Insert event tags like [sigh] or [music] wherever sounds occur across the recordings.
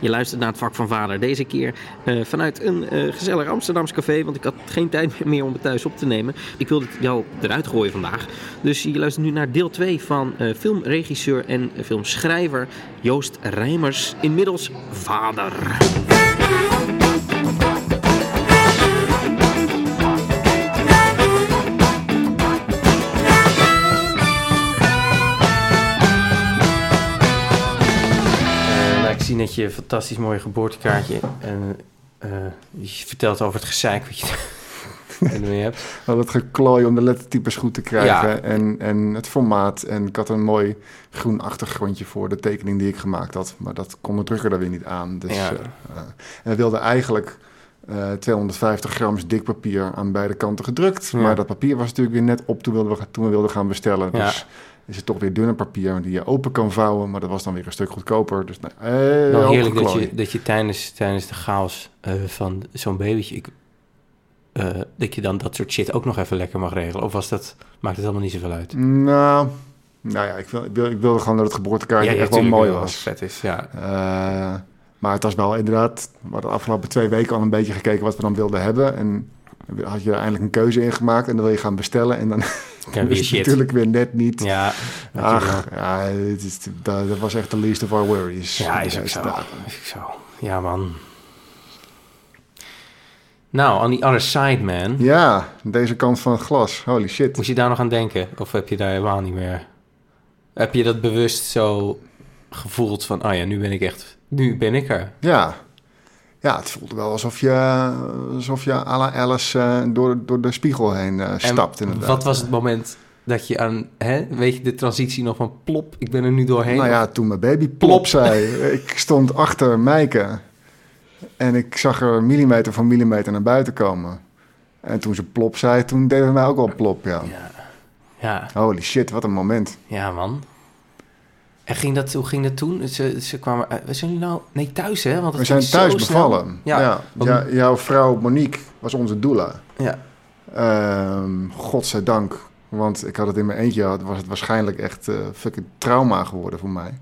Je luistert naar het vak van vader. Deze keer eh, vanuit een eh, gezellig Amsterdams café. Want ik had geen tijd [laughs] meer om het thuis op te nemen. Ik wilde het jou eruit gooien vandaag. Dus je luistert nu naar deel 2 van eh, filmregisseur en filmschrijver Joost Rijmers. Inmiddels vader. Je fantastisch mooie geboortekaartje. En eh, je vertelt over het gezeik wat je [laughs] ermee hebt. Al het geklooi om de lettertypes goed te krijgen Ja. en, en het formaat. En ik had een mooi groen achtergrondje voor de tekening die ik gemaakt had. Maar dat kon de drukker er weer niet aan. Dus, Ja. eh, eh, en we wilden eigenlijk eh, 250 gram dikpapier aan beide kanten gedrukt. Ja. Maar dat papier was natuurlijk weer net op toen, wilden we, toen we wilden gaan bestellen. Dus is het toch weer dunner papier die je open kan vouwen. Maar dat was dan weer een stuk goedkoper. Dus nou, eh, heerlijk dat je, dat je tijdens, tijdens de chaos eh, van zo'n babytje... Ik, eh, dat je dan dat soort shit ook nog even lekker mag regelen. Of was dat, maakt het helemaal niet zoveel uit? Nou, nou ja, ik, wil, ik, wil, ik wilde gewoon dat het geboortekaartje echt wel mooi was. vet is, ja. Maar het was wel inderdaad, we hadden de afgelopen twee weken al een beetje gekeken wat we dan wilden hebben. En had je er eindelijk een keuze in gemaakt en dan wil je gaan bestellen. En dan [laughs] is weer het natuurlijk weer net niet. Ja, je. Ach, ja, het is, dat, dat was echt de least of our worries. Ja, is ook zo. Is. Ja, man. Nou, on the other side, man. Ja, deze kant van het glas. Holy shit. Moest je daar nog aan denken? Of heb je daar helemaal niet meer... Heb je dat bewust zo gevoeld van... Oh ja, nu ben ik echt... Nu ben ik er. Ja. Ja, het voelde wel alsof je, alsof je à la Alice eh, door, door de spiegel heen eh, stapt inderdaad. Wat was het moment dat je aan... Hè, weet je, de transitie nog van plop, ik ben er nu doorheen. Nou ja, toen mijn baby plop zei. [laughs] Ik stond achter Mijke. En ik zag er millimeter voor millimeter naar buiten komen. En toen ze plop zei, toen deden we mij ook wel plop, ja. Ja. Ja, Holy shit, wat een moment. ja, man. En ging dat, hoe ging dat toen? Ze, ze kwamen... eh, zijn jullie nou... Nee, thuis, hè? Want het We zijn thuis snel. bevallen. Ja. Ja. Ja, jouw vrouw Monique was onze doula. Ja. Ehm godzijdank. Want ik had het in mijn eentje, had, was het waarschijnlijk echt eh fucking trauma geworden voor mij.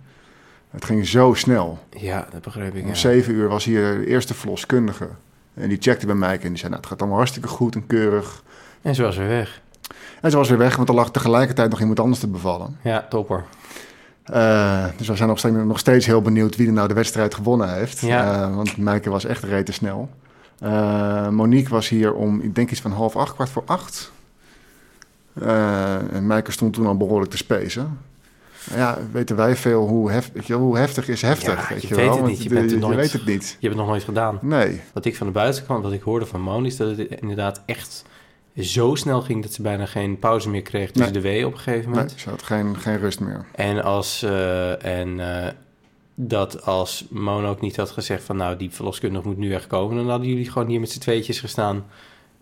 Het ging zo snel. Ja, dat begreep ik. Om Ja. zeven uur was hier de eerste verloskundige. En die checkte bij mij en die zei, nou, het gaat allemaal hartstikke goed en keurig. En ze was weer weg. En ze was weer weg, want er lag tegelijkertijd nog iemand anders te bevallen. Ja, topper. Eh, dus we zijn nog steeds, nog steeds heel benieuwd wie er nou de wedstrijd gewonnen heeft. Ja. Eh, want Mijke was echt rete snel. Eh, Monique was hier om, ik denk iets van half acht, kwart voor acht. En Mijke stond toen al behoorlijk te spacen. Ja, weten wij veel hoe, hef, je, hoe heftig is heftig. Ja, weet je je, weet wel? het niet, je de- bent je nooit. weet het niet. Je hebt het nog nooit gedaan. Nee. Wat ik van de buitenkant, wat ik hoorde van Moni, is dat het inderdaad echt zo snel ging dat ze bijna geen pauze meer kreeg tussen de weeën op een gegeven nee, moment. ze had geen, geen rust meer. En als eh, en eh, dat als Mono ook niet had gezegd van nou die verloskundige moet nu echt komen, dan hadden jullie gewoon hier met z'n tweetjes gestaan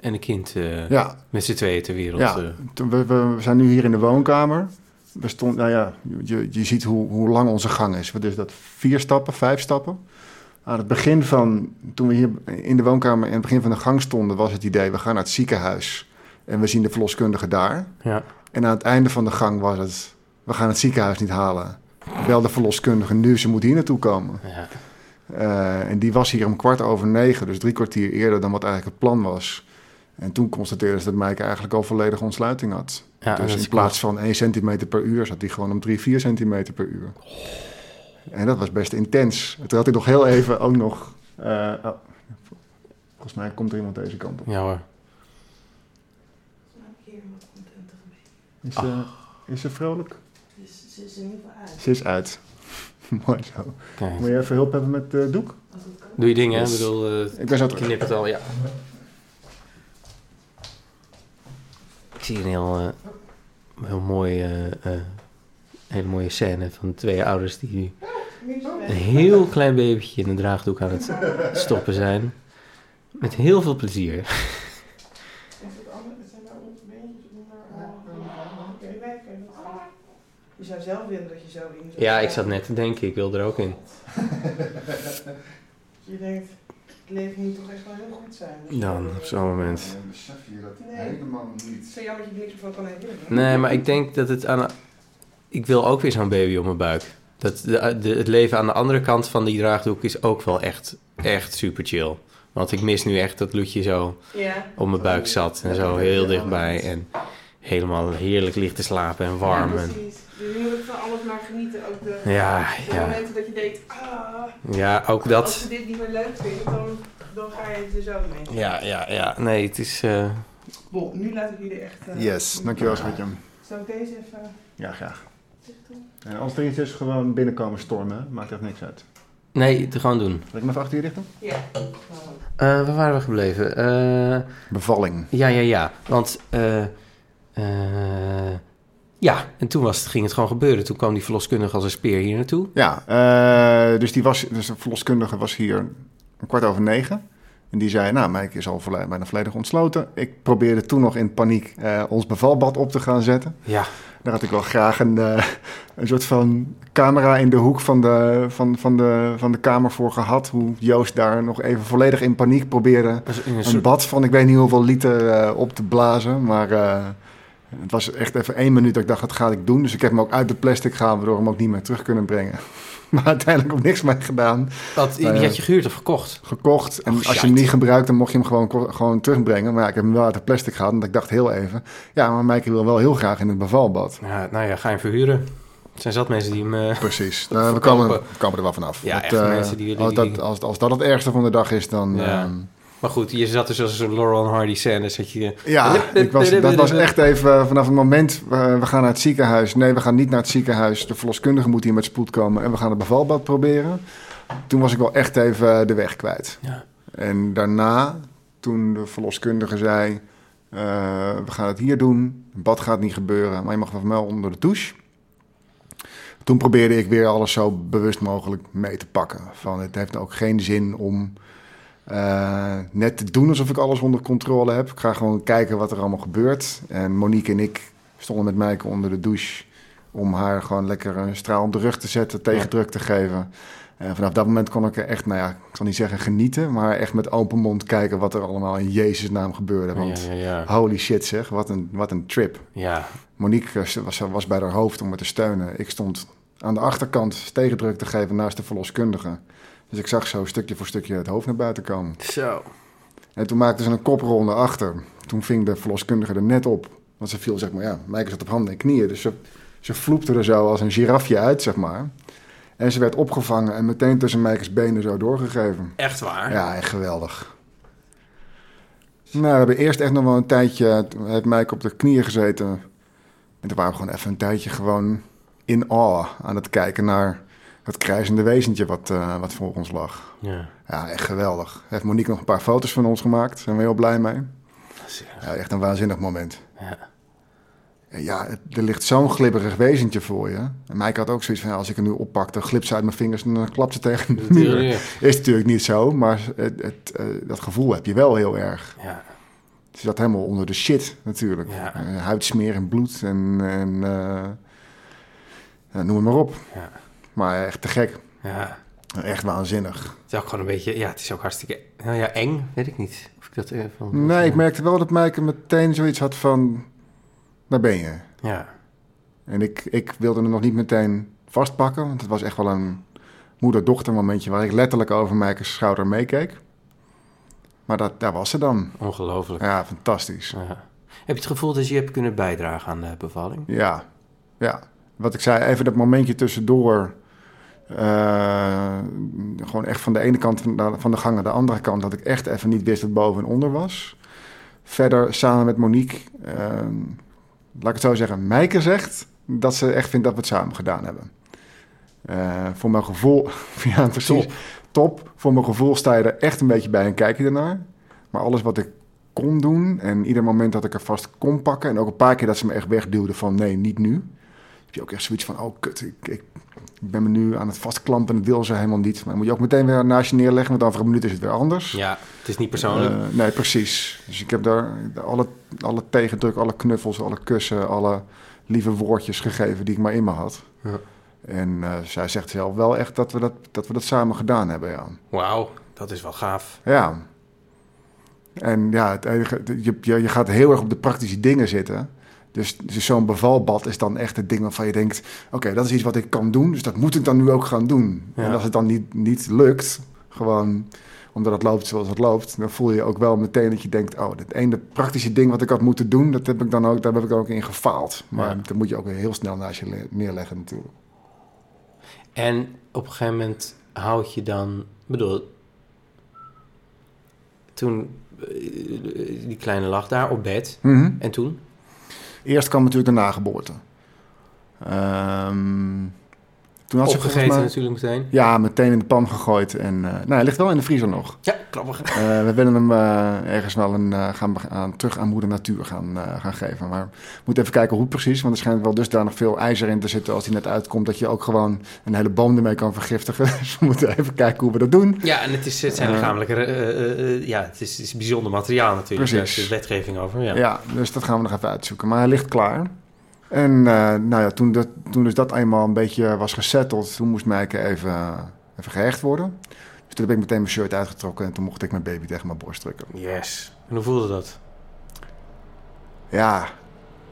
en een kind eh, Ja, met z'n tweeën ter wereld. Ja, we, we zijn nu hier in de woonkamer. We stond, nou ja, je, je ziet hoe, hoe lang onze gang is. Wat is dat? Vier stappen, vijf stappen? Aan het begin van, toen we hier in de woonkamer in het begin van de gang stonden, was het idee, we gaan naar het ziekenhuis. En we zien de verloskundige daar. ja. En aan het einde van de gang was het, we gaan het ziekenhuis niet halen. Bel de verloskundige nu, ze moet hier naartoe komen. Ja. Eh, en die was hier om kwart over negen, dus drie kwartier eerder dan wat eigenlijk het plan was. En toen constateerden ze dat Mike eigenlijk al volledige ontsluiting had. Ja, dus in plaats van 1 centimeter per uur zat hij gewoon om 3, 4 centimeter per uur. En dat was best intens. Toen had hij nog heel even ook nog... eh, oh, volgens mij komt er iemand deze kant op. Ja hoor. Is, ze is ze vrolijk? Ze is in ieder geval uit. Ze is uit. [laughs] Mooi zo. Kijk. Moet je even hulp hebben met de doek? Doe je dingen, hè? Ik bedoel, eh, Ik ben zo ik terug. knip het al, ja. Ik zie een heel, eh, heel mooi, eh, eh, hele mooie scène van twee ouders die een heel klein babytje in een draagdoek aan het stoppen zijn. Met heel veel plezier. Je zou zelf willen dat je zo in zou Ja, ik zat net te denken, ik wil er ook in. Je denkt, het leven moet toch echt wel heel goed zijn. Dus Dan, op zo'n moment. Besef je dat Nee. helemaal niet. Zo jammer dat je niks van kan herinneren. Nee, maar ik denk dat het aan... Ik wil ook weer zo'n baby op mijn buik. Dat, de, de- het leven aan de andere kant van die draagdoek is ook wel echt, echt super chill. Want ik mis nu echt dat Loetje zo Ja. op mijn buik zat en zo heel dichtbij. En helemaal heerlijk ligt te slapen en warm. Ja, precies. Dus je moet ook van alles maar genieten. Ook de, ja, de ja, momenten dat je denkt, ah, ja, ook als dat. je dit niet meer leuk vindt, dan, dan ga je het er zo mee. Ja, ja, ja. Nee, het is... eh, Bon, nu laat ik jullie echt... eh, Yes, dankjewel schatje. Zal ik deze even Ja, graag. En als er iets is, gewoon binnenkomen stormen. Maakt echt niks uit. nee, te gewoon doen. Zal ik hem even achter je richten? Ja. Eh, waar waren we gebleven? Eh, Bevalling. ja, ja, ja. Want... eh, eh, ja, en toen was het, ging het gewoon gebeuren. Toen kwam die verloskundige als een speer hier naartoe. Ja, eh, dus, die was, dus de verloskundige was hier een kwart over negen. En die zei, nou, Mike is al volle- bijna volledig ontsloten. Ik probeerde toen nog in paniek eh, ons bevalbad op te gaan zetten. Ja, Daar had ik wel graag een, eh, een soort van camera in de hoek van de, van, van, de, van de kamer voor gehad. Hoe Joost daar nog even volledig in paniek probeerde in een bad van ik weet niet hoeveel liter eh, op te blazen. Maar het was echt even één minuut dat ik dacht, dat ga ik doen. Dus ik heb hem ook uit de plastic gehaald, waardoor we hem ook niet meer terug kunnen brengen. [laughs] Maar uiteindelijk ook niks mee gedaan. Wat, die eh, had je gehuurd of gekocht? Gekocht. En Och, als je hem niet gebruikt, dan mocht je hem gewoon, gewoon terugbrengen. Maar ja, ik heb hem wel uit de plastic gehaald. Want ik dacht heel even, ja, maar Mijke wil wel heel graag in het bevalbad. Ja, nou ja, ga je hem verhuren. Er zijn zat mensen die hem... eh, Precies. [laughs] Nou, we, komen, we komen er wel vanaf. Ja, Dat, echt eh, mensen die- die- als, dat, als, als dat het ergste van de dag is, dan... Ja. ehm, Maar goed, je zat dus als een Laurel en Hardy scène. Zat je, Ja, ik was, dat was echt even eh, vanaf het moment, eh, we gaan naar het ziekenhuis. Nee, we gaan niet naar het ziekenhuis. De verloskundige moet hier met spoed komen en we gaan het bevalbad proberen. Toen was ik wel echt even eh, de weg kwijt. Ja. En daarna, toen de verloskundige zei, eh, we gaan het hier doen. Het bad gaat niet gebeuren, maar je mag wel wel onder de douche. Toen probeerde ik weer alles zo bewust mogelijk mee te pakken. Van, het heeft ook geen zin om eh, net te doen alsof ik alles onder controle heb. Ik ga gewoon kijken wat er allemaal gebeurt. En Monique en ik stonden met Mijke onder de douche... om haar gewoon lekker een straal op de rug te zetten, tegendruk te geven. En vanaf dat moment kon ik er echt, nou ja, ik zal niet zeggen genieten... maar echt met open mond kijken wat er allemaal in Jezus naam gebeurde. Want Ja, ja, ja. holy shit zeg, wat een, wat een trip. ja. Monique was, was bij haar hoofd om me te steunen. Ik stond aan de achterkant tegendruk te geven naast de verloskundige. Dus ik zag zo stukje voor stukje het hoofd naar buiten komen. Zo. En toen maakte ze een koprol naar achter. Toen ving de verloskundige er net op. Want ze viel, zeg maar, ja, Mijke zat op handen en knieën. Dus ze, ze vloepte er zo als een girafje uit, zeg maar. En ze werd opgevangen en meteen tussen Mijkes benen zo doorgegeven. Echt waar? Ja, echt geweldig. Nou, we hebben eerst echt nog wel een tijdje... Heeft Mijke op de knieën gezeten. En toen waren we gewoon even een tijdje gewoon in awe aan het kijken naar... het krijzende wezentje wat, eh, wat voor ons lag. Ja. Ja, echt geweldig. Heeft Monique nog een paar foto's van ons gemaakt. Daar zijn we heel blij mee. Ja, echt een waanzinnig moment. Ja. Ja, het- er ligt zo'n glibberig wezentje voor je. En Mike had ook zoiets van, ja, als ik hem nu oppak, dan glipt ze uit mijn vingers en dan klapt ze tegen de muur. Ja. Is natuurlijk niet zo, maar het, het, eh, dat gevoel heb je wel heel erg. Ja. Ze zat helemaal onder de shit natuurlijk. Ja. Eh, huidsmeer en bloed en, en ja, noem het maar op. Ja. Maar echt te gek. ja. Echt waanzinnig. Het is ook gewoon een beetje... Ja, het is ook hartstikke... Nou ja, eng. Weet ik niet. Of ik dat eh, van... Nee, ik merkte wel dat Maaike meteen zoiets had van, daar ben je. Ja. En ik, ik wilde hem nog niet meteen vastpakken, want het was echt wel een moeder-dochter momentje waar ik letterlijk over Maaike's schouder meekeek. Maar dat, daar was ze dan. Ongelooflijk. Ja, fantastisch. Ja. Heb je het gevoel dat je hebt kunnen bijdragen aan de bevalling? Ja, ja. Wat ik zei, even dat momentje tussendoor. Eh, gewoon echt van de ene kant van de, van de gang naar de andere kant. Dat ik echt even niet wist wat boven en onder was. Verder samen met Monique. eh, laat ik het zo zeggen. Mijke zegt dat ze echt vindt dat we het samen gedaan hebben. Eh, voor mijn gevoel, [laughs] ja precies, Top. top. Voor mijn gevoel sta je er echt een beetje bij en kijk je ernaar. Maar alles wat ik kon doen en ieder moment dat ik er vast kon pakken... en ook een paar keer dat ze me echt wegduwde van nee, niet nu... heb je ook echt zoiets van, oh kut, ik, ik, ik ben me nu aan het vastklampen en dat wil ze helemaal niet. Maar dan moet je ook meteen weer naast je neerleggen, want over een minuut is het weer anders. Ja, het is niet persoonlijk. Eh, nee, precies. Dus ik heb daar alle, alle tegendruk, alle knuffels, alle kussen, alle lieve woordjes gegeven die ik maar in me had. Ja. En eh, zij zegt zelf wel echt dat we dat, dat we dat samen gedaan hebben, ja. Wauw, dat is wel gaaf. Ja. En ja, het enige, je, je, je gaat heel erg op de praktische dingen zitten. Dus, dus zo'n bevalbad is dan echt het ding waarvan je denkt... oké, dat is iets wat ik kan doen, dus dat moet ik dan nu ook gaan doen. Ja. En als het dan niet, niet lukt, gewoon omdat het loopt zoals het loopt... dan voel je ook wel meteen dat je denkt... oh, dit ene praktische ding wat ik had moeten doen... Dat heb ik dan ook, daar heb ik ook in gefaald. Maar Ja. dat moet je ook weer heel snel naast je le- neerleggen natuurlijk. En op een gegeven moment houd je dan... Bedoel... Toen... eh, Die kleine lag daar op bed. Mhm. En toen? Eerst kwam natuurlijk de nageboorte. Ehm toen had ze mij... natuurlijk meteen. Ja, meteen in de pan gegooid. En, eh, nou, hij ligt wel in de vriezer nog. Ja, grappig. Eh, we willen hem eh, ergens wel een, gaan, aan, terug aan moeder natuur gaan, gaan geven. Maar we moeten even kijken hoe precies. Want er schijnt wel dusdanig veel ijzer in te zitten als hij net uitkomt... dat je ook gewoon een hele boom ermee kan vergiftigen. [laughs] Dus we moeten even kijken hoe we dat doen. Ja, en het, is, het zijn lichamelijke... ja, het is, het is bijzonder materiaal natuurlijk. Daar Precies. is de wetgeving over. Ja. Ja. dus dat gaan we nog even uitzoeken. Maar hij ligt klaar. En eh, nou ja, toen, dat, toen dus dat eenmaal een beetje was gesetteld... toen moest Meike even, even gehecht worden. Dus toen heb ik meteen mijn shirt uitgetrokken... en toen mocht ik mijn baby tegen mijn borst drukken. Yes. En hoe voelde dat? Ja,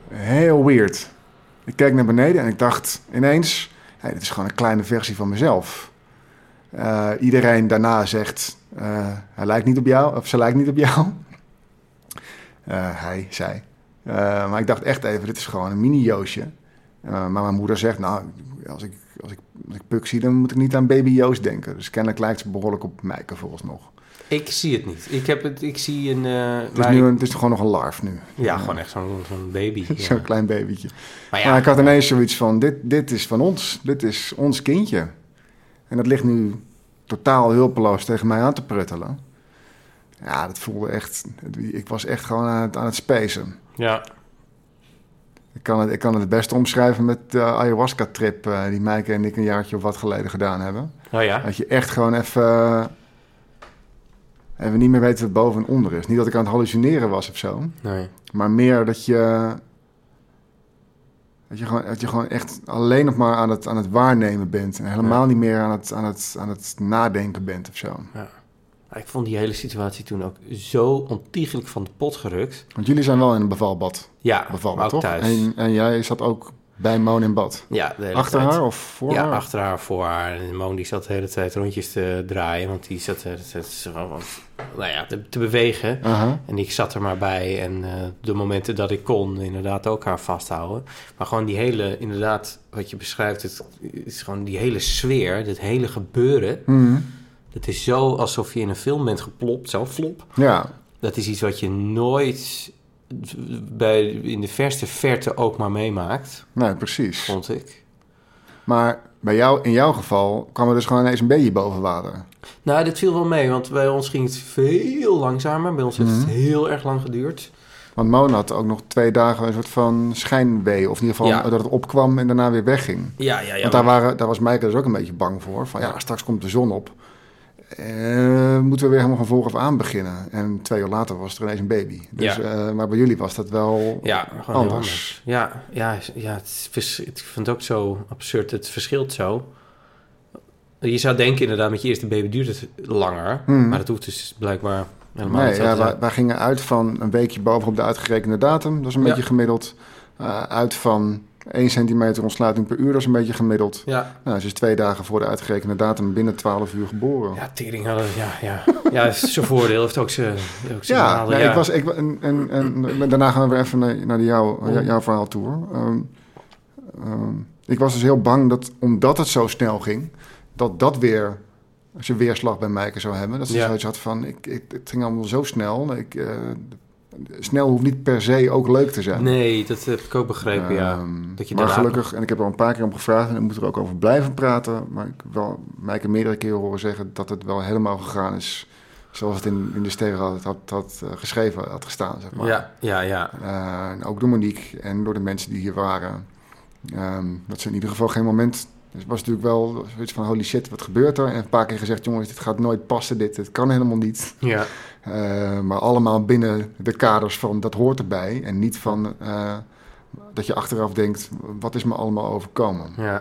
heel weird. Ik keek naar beneden en ik dacht ineens... Hey, dit is gewoon een kleine versie van mezelf. Eh, iedereen daarna zegt... eh, hij lijkt niet op jou, of ze lijkt niet op jou. [laughs] Eh, hij, zij. Eh, maar ik dacht echt even, dit is gewoon een mini-Joosje. Eh, maar mijn moeder zegt, nou, als ik, als, ik, als ik Puk zie, dan moet ik niet aan baby Joost denken. Dus kennelijk lijkt ze behoorlijk op Meike volgens nog. Ik zie het niet. Ik heb het... Ik zie een... eh, Het is, nu ik- een, het is gewoon nog een larf nu. ja, gewoon echt zo'n zo'n baby. [laughs] ja. Zo'n klein babytje. Maar ja, Maar ik had ineens zoiets van, dit, dit is van ons. Dit is ons kindje. En dat ligt nu totaal hulpeloos tegen mij aan te pruttelen. Ja, dat voelde echt... Ik was echt gewoon aan het, aan het spacen. Ja. Ik kan het, ik kan het het beste omschrijven met de ayahuasca-trip... eh, die Meike en ik een jaartje of wat geleden gedaan hebben. Oh ja? Dat je echt gewoon even... even niet meer weet wat boven en onder is. Niet dat ik aan het hallucineren was of zo. Nee. Maar meer dat je. Dat je gewoon, dat je gewoon echt alleen nog maar aan het, aan het waarnemen bent. En helemaal Ja. niet meer aan het, aan, het, aan het nadenken bent of zo. Maar Ik vond die hele situatie toen ook zo ontiegelijk van de pot gerukt. Want jullie zijn wel in een bevalbad. Ja, bevalbad toch? thuis. En, en jij zat ook bij Moon in bad. Ja, Achter tijd. haar of voor ja, haar? achter haar, voor haar. En Moon die zat de hele tijd rondjes te draaien, want die zat de hele tijd zo, nou ja, te, te bewegen. En ik zat er maar bij en eh, de momenten dat ik kon, inderdaad ook haar vasthouden. Maar gewoon die hele, inderdaad, wat je beschrijft, het is gewoon die hele sfeer, dit hele gebeuren. Mhm. Het is zo alsof je in een film bent geplopt, zo flop. Ja, Dat is iets wat je nooit bij, in de verste verte ook maar meemaakt, nee, precies. vond ik. Maar bij jou, in jouw geval kwam er dus gewoon ineens een beetje boven water. Nou, dit viel wel mee, want bij ons ging het veel langzamer. Bij ons heeft het Mhm. heel erg lang geduurd. Want Moon had ook nog twee dagen een soort van schijnwee. Of in ieder geval Ja. dat het opkwam en daarna weer wegging. Ja, ja, ja. Want daar, waren, daar was Maaike dus ook een beetje bang voor. Van ja, straks komt de zon op. Eh, moeten we weer helemaal van vooraf aan beginnen. En twee uur later was er ineens een baby. Dus, Ja. eh, maar bij jullie was dat wel Ja, anders. anders. Ja, ja, ja het is ik vind het ook zo absurd. Het verschilt zo. Je zou denken inderdaad, met je eerste baby duurt het langer. Hmm. Maar dat hoeft dus blijkbaar helemaal Nee, ja, wij, wij gingen uit van een weekje bovenop de uitgerekende datum. Dat is een Ja. beetje gemiddeld. Eh, uit van 1 centimeter ontsluiting per uur. Dat is een beetje gemiddeld. Ja, Nou, ze is twee dagen voor de uitgerekende datum binnen 12 uur geboren. ja, tering hadden, ja, ja. Ja, is zijn voordeel heeft ook zijn ook zijn Ja, nadeel, nee, ik was, ik, en, en, en daarna gaan we weer even naar, naar jouw, Oh. jouw verhaal toe. hoor. Ehm, ik was dus heel bang dat, omdat het zo snel ging, dat dat weer zijn weerslag bij Mijke zou hebben. Dat ze Ja. zoiets had van, ik, ik, het ging allemaal zo snel. Ik, eh, snel hoeft niet per se ook leuk te zijn. Nee, dat heb ik ook begrepen, ja. Ehm, Dat je maar gelukkig, en ik heb er al een paar keer om gevraagd en ik moet er ook over blijven praten. Maar ik wel Mijke meerdere keren horen zeggen dat het wel helemaal gegaan is zoals het in, in de sterren had, had, had eh, geschreven, had gestaan. Zeg maar. Ja, ja, ja. Eh, en ook door Monique en door de mensen die hier waren. Ehm, dat ze in ieder geval geen moment. Het was natuurlijk wel zoiets van: holy shit, wat gebeurt er? En een paar keer gezegd: jongens, dit gaat nooit passen, dit, dit kan helemaal niet. Ja, Eh, maar allemaal binnen de kaders van dat hoort erbij. En niet van eh, dat je achteraf denkt: wat is me allemaal overkomen? ja.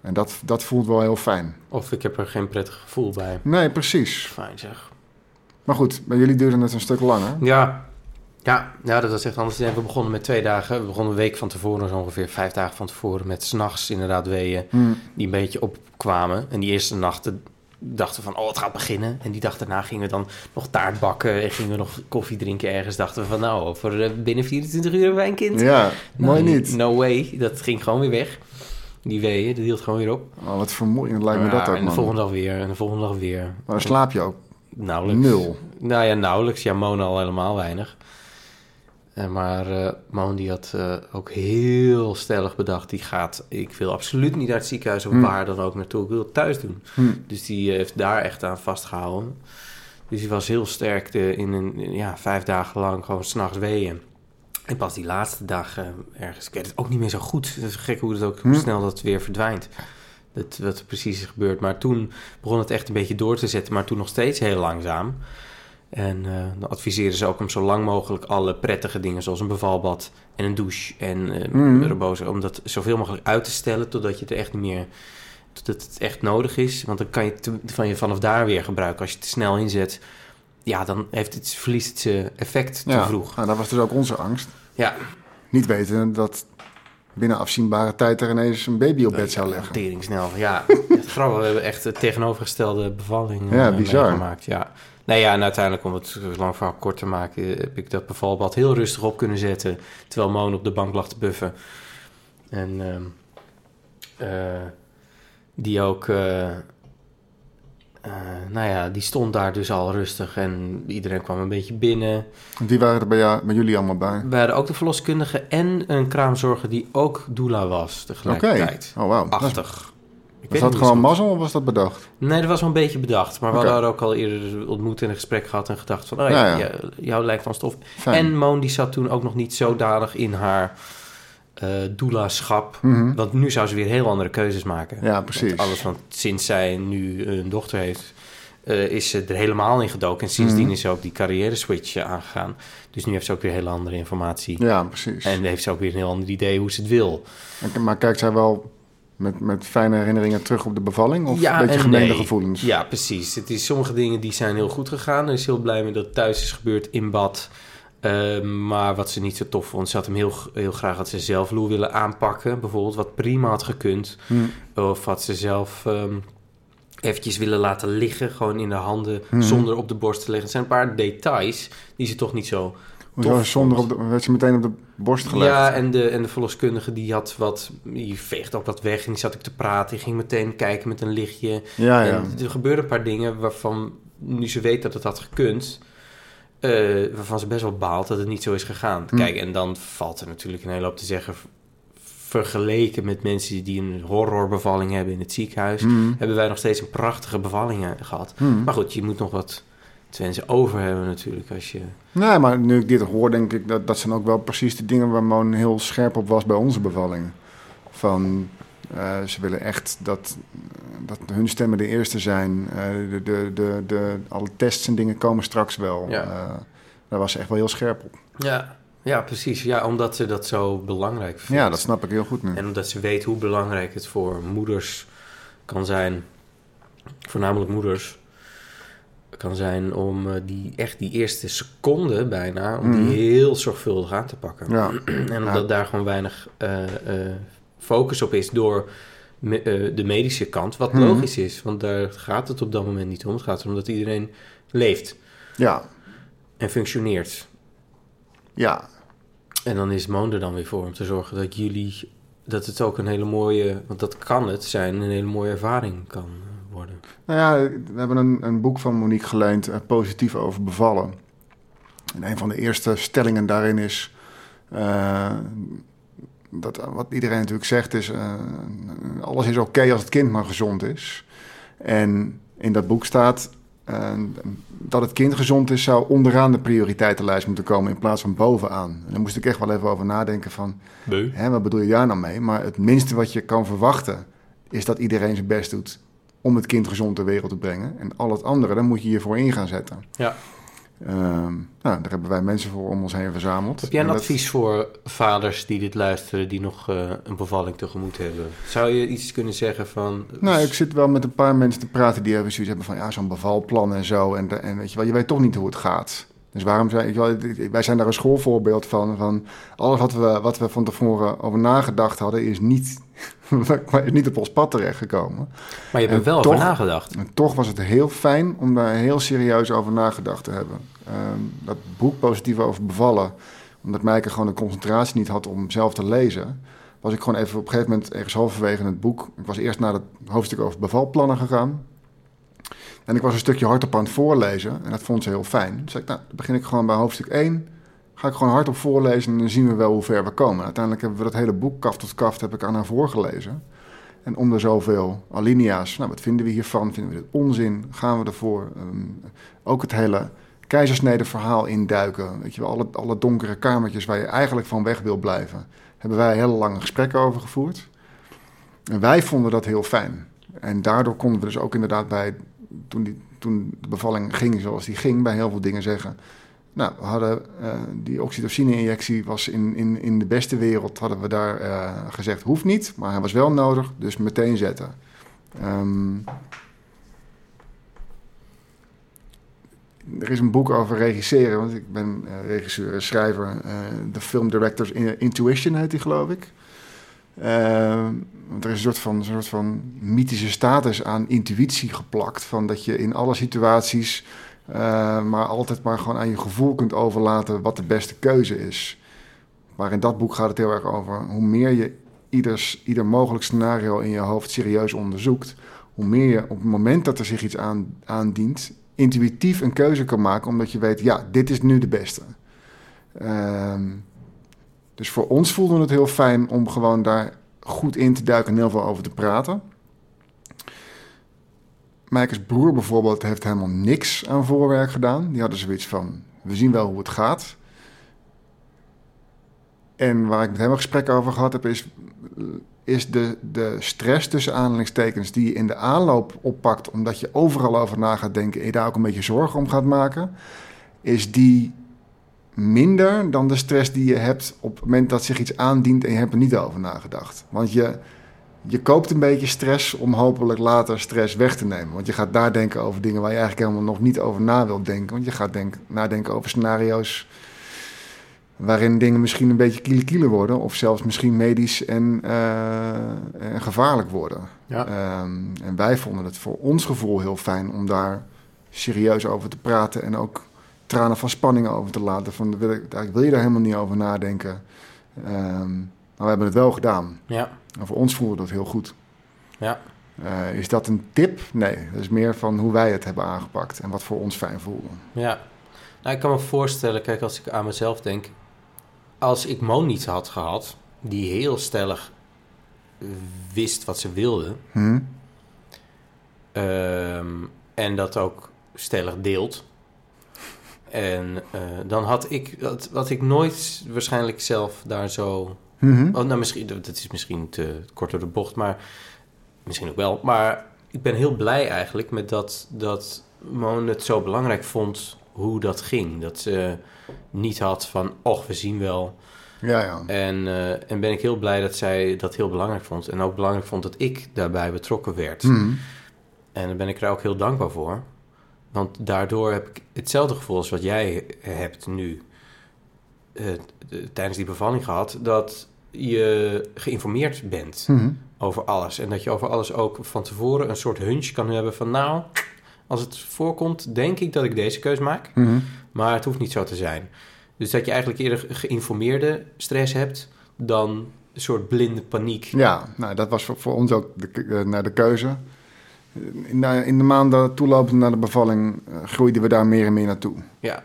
En dat, dat voelt wel heel fijn. Of ik heb er geen prettig gevoel bij. Nee, precies. Fijn zeg. Maar goed, bij jullie duurde het een stuk langer. Ja, Ja, ja, dat was echt anders. We begonnen met twee dagen. We begonnen een week van tevoren, zo ongeveer vijf dagen van tevoren, met s'nachts inderdaad weeën Hmm. die een beetje opkwamen. En die eerste nachten dachten we van, oh, het gaat beginnen. En die dag daarna gingen we dan nog taart bakken en gingen we nog koffie drinken ergens. Dachten we van, nou, over eh, binnen 24 uur hebben wij een kind. Ja, mooi Nou, niet. No way. Dat ging gewoon weer weg. Die weeën, dat hield gewoon weer op. Oh, wat vermoeiend lijkt me dat ook, en de man. volgende dag weer, en de volgende dag weer. Maar slaap je ook Nauwelijks. nul. Nou ja, nauwelijks. Ja, Mona al helemaal weinig. Eh, maar eh Moon die had eh, ook heel stellig bedacht... die gaat, ik wil absoluut niet naar het ziekenhuis of Hmm. waar dan ook naartoe. Ik wil het thuis doen. Hm. Dus die heeft daar echt aan vastgehouden. Dus die was heel sterk de, in een, ja, vijf dagen lang gewoon s'nachts weeën. En pas die laatste dag ergens, ik weet het ook niet meer zo goed. Het is gek hoe het ook Hm. hoe snel dat weer verdwijnt. Dat, wat er precies is gebeurd. Maar toen begon het echt een beetje door te zetten, maar toen nog steeds heel langzaam. En eh, dan adviseren ze ook om zo lang mogelijk alle prettige dingen, zoals een bevalbad en een douche en Mhm. rebozen, om dat zoveel mogelijk uit te stellen totdat je het echt niet meer, totdat het echt nodig is. Want dan kan je het van je vanaf daar weer gebruiken. Als je het te snel inzet, ja, dan heeft het, verliest het zijn effect te Ja, vroeg. nou, dat was dus ook onze angst. Ja, Niet weten dat binnen afzienbare tijd er ineens een baby op bed zou liggen. Tering snel, ja. [laughs] Het grappig, we hebben echt de tegenovergestelde bevalling Ja, eh, bizar. meegemaakt. Ja. Nou ja, en uiteindelijk, om het lang verhaal kort te maken, heb ik dat bevalbad heel rustig op kunnen zetten. Terwijl Moon op de bank lag te buffen. En ehm, eh, die ook, eh, eh, nou ja, die stond daar dus al rustig en iedereen kwam een beetje binnen. Die waren er bij, jou, bij jullie allemaal bij. We hadden ook de verloskundige en een kraamzorger die ook doula was Oké. tegelijkertijd. Oh, wauw. Achtig. Was dat gewoon mazzel of was dat bedacht? Nee, dat was wel een beetje bedacht. Maar we hadden ook al eerder ontmoet en een gesprek gehad en gedacht van... Oh Ja, ja, ja. ja, jou lijkt van stof. Fijn. En Moon die zat toen ook nog niet zodanig in haar eh doula-schap. Mhm. Want nu zou ze weer heel andere keuzes maken. Ja, Want precies. alles van sinds zij nu een dochter heeft... eh, is ze er helemaal in gedoken. En sindsdien Mhm. is ze ook die carrière-switch eh, aangegaan. Dus nu heeft ze ook weer hele andere informatie. Ja, precies. En heeft ze ook weer een heel ander idee hoe ze het wil. Maar kijkt zij wel met, met fijne herinneringen terug op de bevalling? Of Ja een beetje en gemengde nee. gevoelens? Ja, precies. Het is sommige dingen die zijn heel goed gegaan. Er is heel blij mee dat het thuis is gebeurd in bad. Eh, maar wat ze niet zo tof vond, ze had hem heel, heel graag had ze zelf Lou willen aanpakken. Bijvoorbeeld wat prima had gekund. Hm. Of had ze zelf ehm, eventjes willen laten liggen, gewoon in de handen, Mhm. zonder op de borst te leggen. Het zijn een paar details die ze toch niet zo tof zonder op de, werd ze meteen op de borst gelegd? Ja, en de, en de verloskundige die had wat, die veegde ook wat weg en die zat ook te praten. Die ging meteen kijken met een lichtje. ja, ja. En er gebeurden een paar dingen waarvan, nu ze weet dat het had gekund, eh, waarvan ze best wel baalt dat het niet zo is gegaan. Hm. Kijk, en dan valt er natuurlijk een hele hoop te zeggen. Vergeleken met mensen die een horrorbevalling hebben in het ziekenhuis, Hm. hebben wij nog steeds een prachtige bevalling eh, gehad. Hm. Maar goed, je moet nog wat te wensen over hebben natuurlijk als je... Nee, maar nu ik dit hoor, denk ik dat dat zijn ook wel precies de dingen waar Moon heel scherp op was bij onze bevalling. Van, eh, ze willen echt dat, dat hun stemmen de eerste zijn. De, de, de, de, alle tests en dingen komen straks wel. Ja. Eh, daar was ze echt wel heel scherp op. Ja, ja precies. Ja, omdat ze dat zo belangrijk vindt. Ja, dat snap ik heel goed nu. En omdat ze weet hoe belangrijk het voor moeders kan zijn, voornamelijk moeders, kan zijn om eh, die echt die eerste seconde bijna, om Mhm. die heel zorgvuldig aan te pakken. Ja, [clears throat] En omdat Ja. daar gewoon weinig eh, eh, focus op is door me- de medische kant, wat Mhm. logisch is. Want daar gaat het op dat moment niet om. Het gaat erom dat iedereen leeft ja, en functioneert. ja. En dan is Moon er dan weer voor om te zorgen dat jullie... dat het ook een hele mooie... want dat kan het zijn, een hele mooie ervaring kan worden. Nou ja, we hebben een, een boek van Monique geleend, eh, Positief over bevallen. En een van de eerste stellingen daarin is... eh, dat, wat iedereen natuurlijk zegt is... eh, alles is oké als het kind maar gezond is. En in dat boek staat... eh, dat het kind gezond is, zou onderaan de prioriteitenlijst moeten komen in plaats van bovenaan. En daar moest ik echt wel even over nadenken van, hè, wat bedoel je daar nou mee? Maar het minste wat je kan verwachten, is dat iedereen zijn best doet om het kind gezond ter wereld te brengen. En al het andere, daar moet je je voor in gaan zetten. Ja. Ehm, nou, daar hebben wij mensen voor om ons heen verzameld. Heb jij een dat- advies voor vaders die dit luisteren... die nog eh, een bevalling tegemoet hebben? Zou je iets kunnen zeggen van... Nou, ik zit wel met een paar mensen te praten die hebben zoiets hebben van ja, zo'n bevalplan en zo. En, en weet je wel, je weet toch niet hoe het gaat. Dus waarom zijn, wij zijn daar een schoolvoorbeeld van. van alles wat we, wat we van tevoren over nagedacht hadden, is niet, [laughs] is niet op ons pad terechtgekomen. Maar je hebt er wel over nagedacht. En toch was het heel fijn om daar heel serieus over nagedacht te hebben. Ehm, dat boek Positief over bevallen, omdat Mijke gewoon de concentratie niet had om zelf te lezen, was ik gewoon even op een gegeven moment ergens halverwege in het boek. Ik was eerst naar het hoofdstuk over bevalplannen gegaan. En ik was een stukje hardop aan het voorlezen en dat vond ze heel fijn. Dus zei ik, nou, dan begin ik gewoon bij hoofdstuk 1. Ga ik gewoon hardop voorlezen en dan zien we wel hoe ver we komen. Uiteindelijk hebben we dat hele boek, kaft tot kaft, heb ik aan haar voorgelezen. En om de zoveel alinea's, nou, wat vinden we hiervan? Vinden we dit onzin? Gaan we ervoor? Ehm, ook het hele keizersnede verhaal induiken. Weet je wel, alle, alle donkere kamertjes waar je eigenlijk van weg wil blijven. Hebben wij hele lange gesprekken over gevoerd. En wij vonden dat heel fijn. En daardoor konden we dus ook inderdaad bij, toen, die, toen de bevalling ging zoals die ging, bij heel veel dingen zeggen. Nou, hadden eh, die oxytocine-injectie was in, in, in de beste wereld, hadden we daar eh, gezegd, hoeft niet, maar hij was wel nodig, dus meteen zetten. Ehm, er is een boek over regisseren, want ik ben eh, regisseur en schrijver. De Film Directors In- Intuition heet die, geloof ik. Er is een soort, van, een soort van mythische status aan intuïtie geplakt. Van dat je in alle situaties eh, maar altijd maar gewoon aan je gevoel kunt overlaten wat de beste keuze is. Maar in dat boek gaat het heel erg over hoe meer je ieders, ieder mogelijk scenario in je hoofd serieus onderzoekt, hoe meer je op het moment dat er zich iets aan, aandient, intuïtief een keuze kan maken, omdat je weet, ja, dit is nu de beste. Ehm, dus voor ons voelde het heel fijn om gewoon daar goed in te duiken en heel veel over te praten. Mijkes broer bijvoorbeeld heeft helemaal niks aan voorwerk gedaan. Die hadden zoiets van, we zien wel hoe het gaat. En waar ik met een gesprek over gehad heb, is, is de, de stress tussen aanhalingstekens die je in de aanloop oppakt, omdat je overal over na gaat denken en je daar ook een beetje zorgen om gaat maken, is die minder dan de stress die je hebt op het moment dat zich iets aandient en je hebt er niet over nagedacht. Want je, je koopt een beetje stress om hopelijk later stress weg te nemen. Want je gaat nadenken over dingen waar je eigenlijk helemaal nog niet over na wilt denken. Want je gaat denk, nadenken over scenario's waarin dingen misschien een beetje kiele worden. Of zelfs misschien medisch en, eh, en gevaarlijk worden. Ja. Ehm, en wij vonden het voor ons gevoel heel fijn om daar serieus over te praten. En ook tranen van spanning over te laten. Van, wil, ik, eigenlijk wil je daar helemaal niet over nadenken. Ehm, maar we hebben het wel gedaan. Ja, En voor ons voelde dat heel goed. ja. Eh, is dat een tip? Nee, dat is meer van hoe wij het hebben aangepakt en wat voor ons fijn voelde. Ja, nou, ik kan me voorstellen, kijk, als ik aan mezelf denk, als ik Mo niet had gehad, die heel stellig wist wat ze wilde, Hm? ehm, en dat ook stellig deelt, en eh, dan had ik, dat, had ik nooit waarschijnlijk zelf daar zo Mhm. Oh, nou, misschien, dat is misschien te kort door de bocht, maar misschien ook wel. Maar ik ben heel blij eigenlijk met dat, dat Moon het zo belangrijk vond hoe dat ging. Dat ze niet had van, och, we zien wel. Ja, ja. En, eh, en ben ik heel blij dat zij dat heel belangrijk vond. En ook belangrijk vond dat ik daarbij betrokken werd. Mhm. En daar ben ik er ook heel dankbaar voor. Want daardoor heb ik hetzelfde gevoel als wat jij hebt nu eh, tijdens die bevalling gehad. Dat je geïnformeerd bent Mhm. over alles. En dat je over alles ook van tevoren een soort hunch kan hebben van... nou, als het voorkomt, denk ik dat ik deze keus maak. Mhm. Maar het hoeft niet zo te zijn. Dus dat je eigenlijk eerder geïnformeerde stress hebt... dan een soort blinde paniek. Ja, nou, dat was voor, voor ons ook de, eh, naar de keuze. In de, in de maanden toelopend naar de bevalling eh, groeiden we daar meer en meer naartoe. Ja.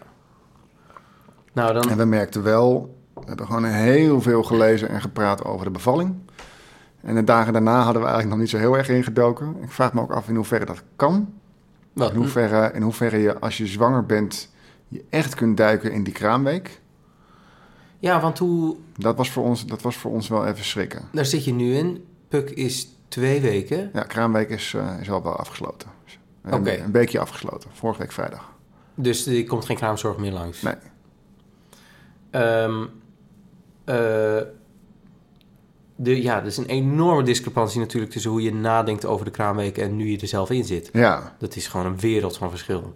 Nou, dan... En we merkten wel, we hebben gewoon heel veel gelezen en gepraat over de bevalling. En de dagen daarna hadden we eigenlijk nog niet zo heel erg ingedoken. Ik vraag me ook af in hoeverre dat kan. Wat? In hoeverre, in hoeverre je, als je zwanger bent, je echt kunt duiken in die kraamweek. Ja, want hoe... Dat was voor ons, dat was voor ons wel even schrikken. Daar zit je nu in. Puk is twee weken. Ja, kraamweek is, eh, is al wel afgesloten. Een, Oké. een weekje afgesloten, vorige week vrijdag. Dus er komt geen kraamzorg meer langs. Nee. Ehm, eh, de, ja, er is een enorme discrepantie natuurlijk tussen hoe je nadenkt over de kraamweek en nu je er zelf in zit. Ja, Dat is gewoon een wereld van verschil.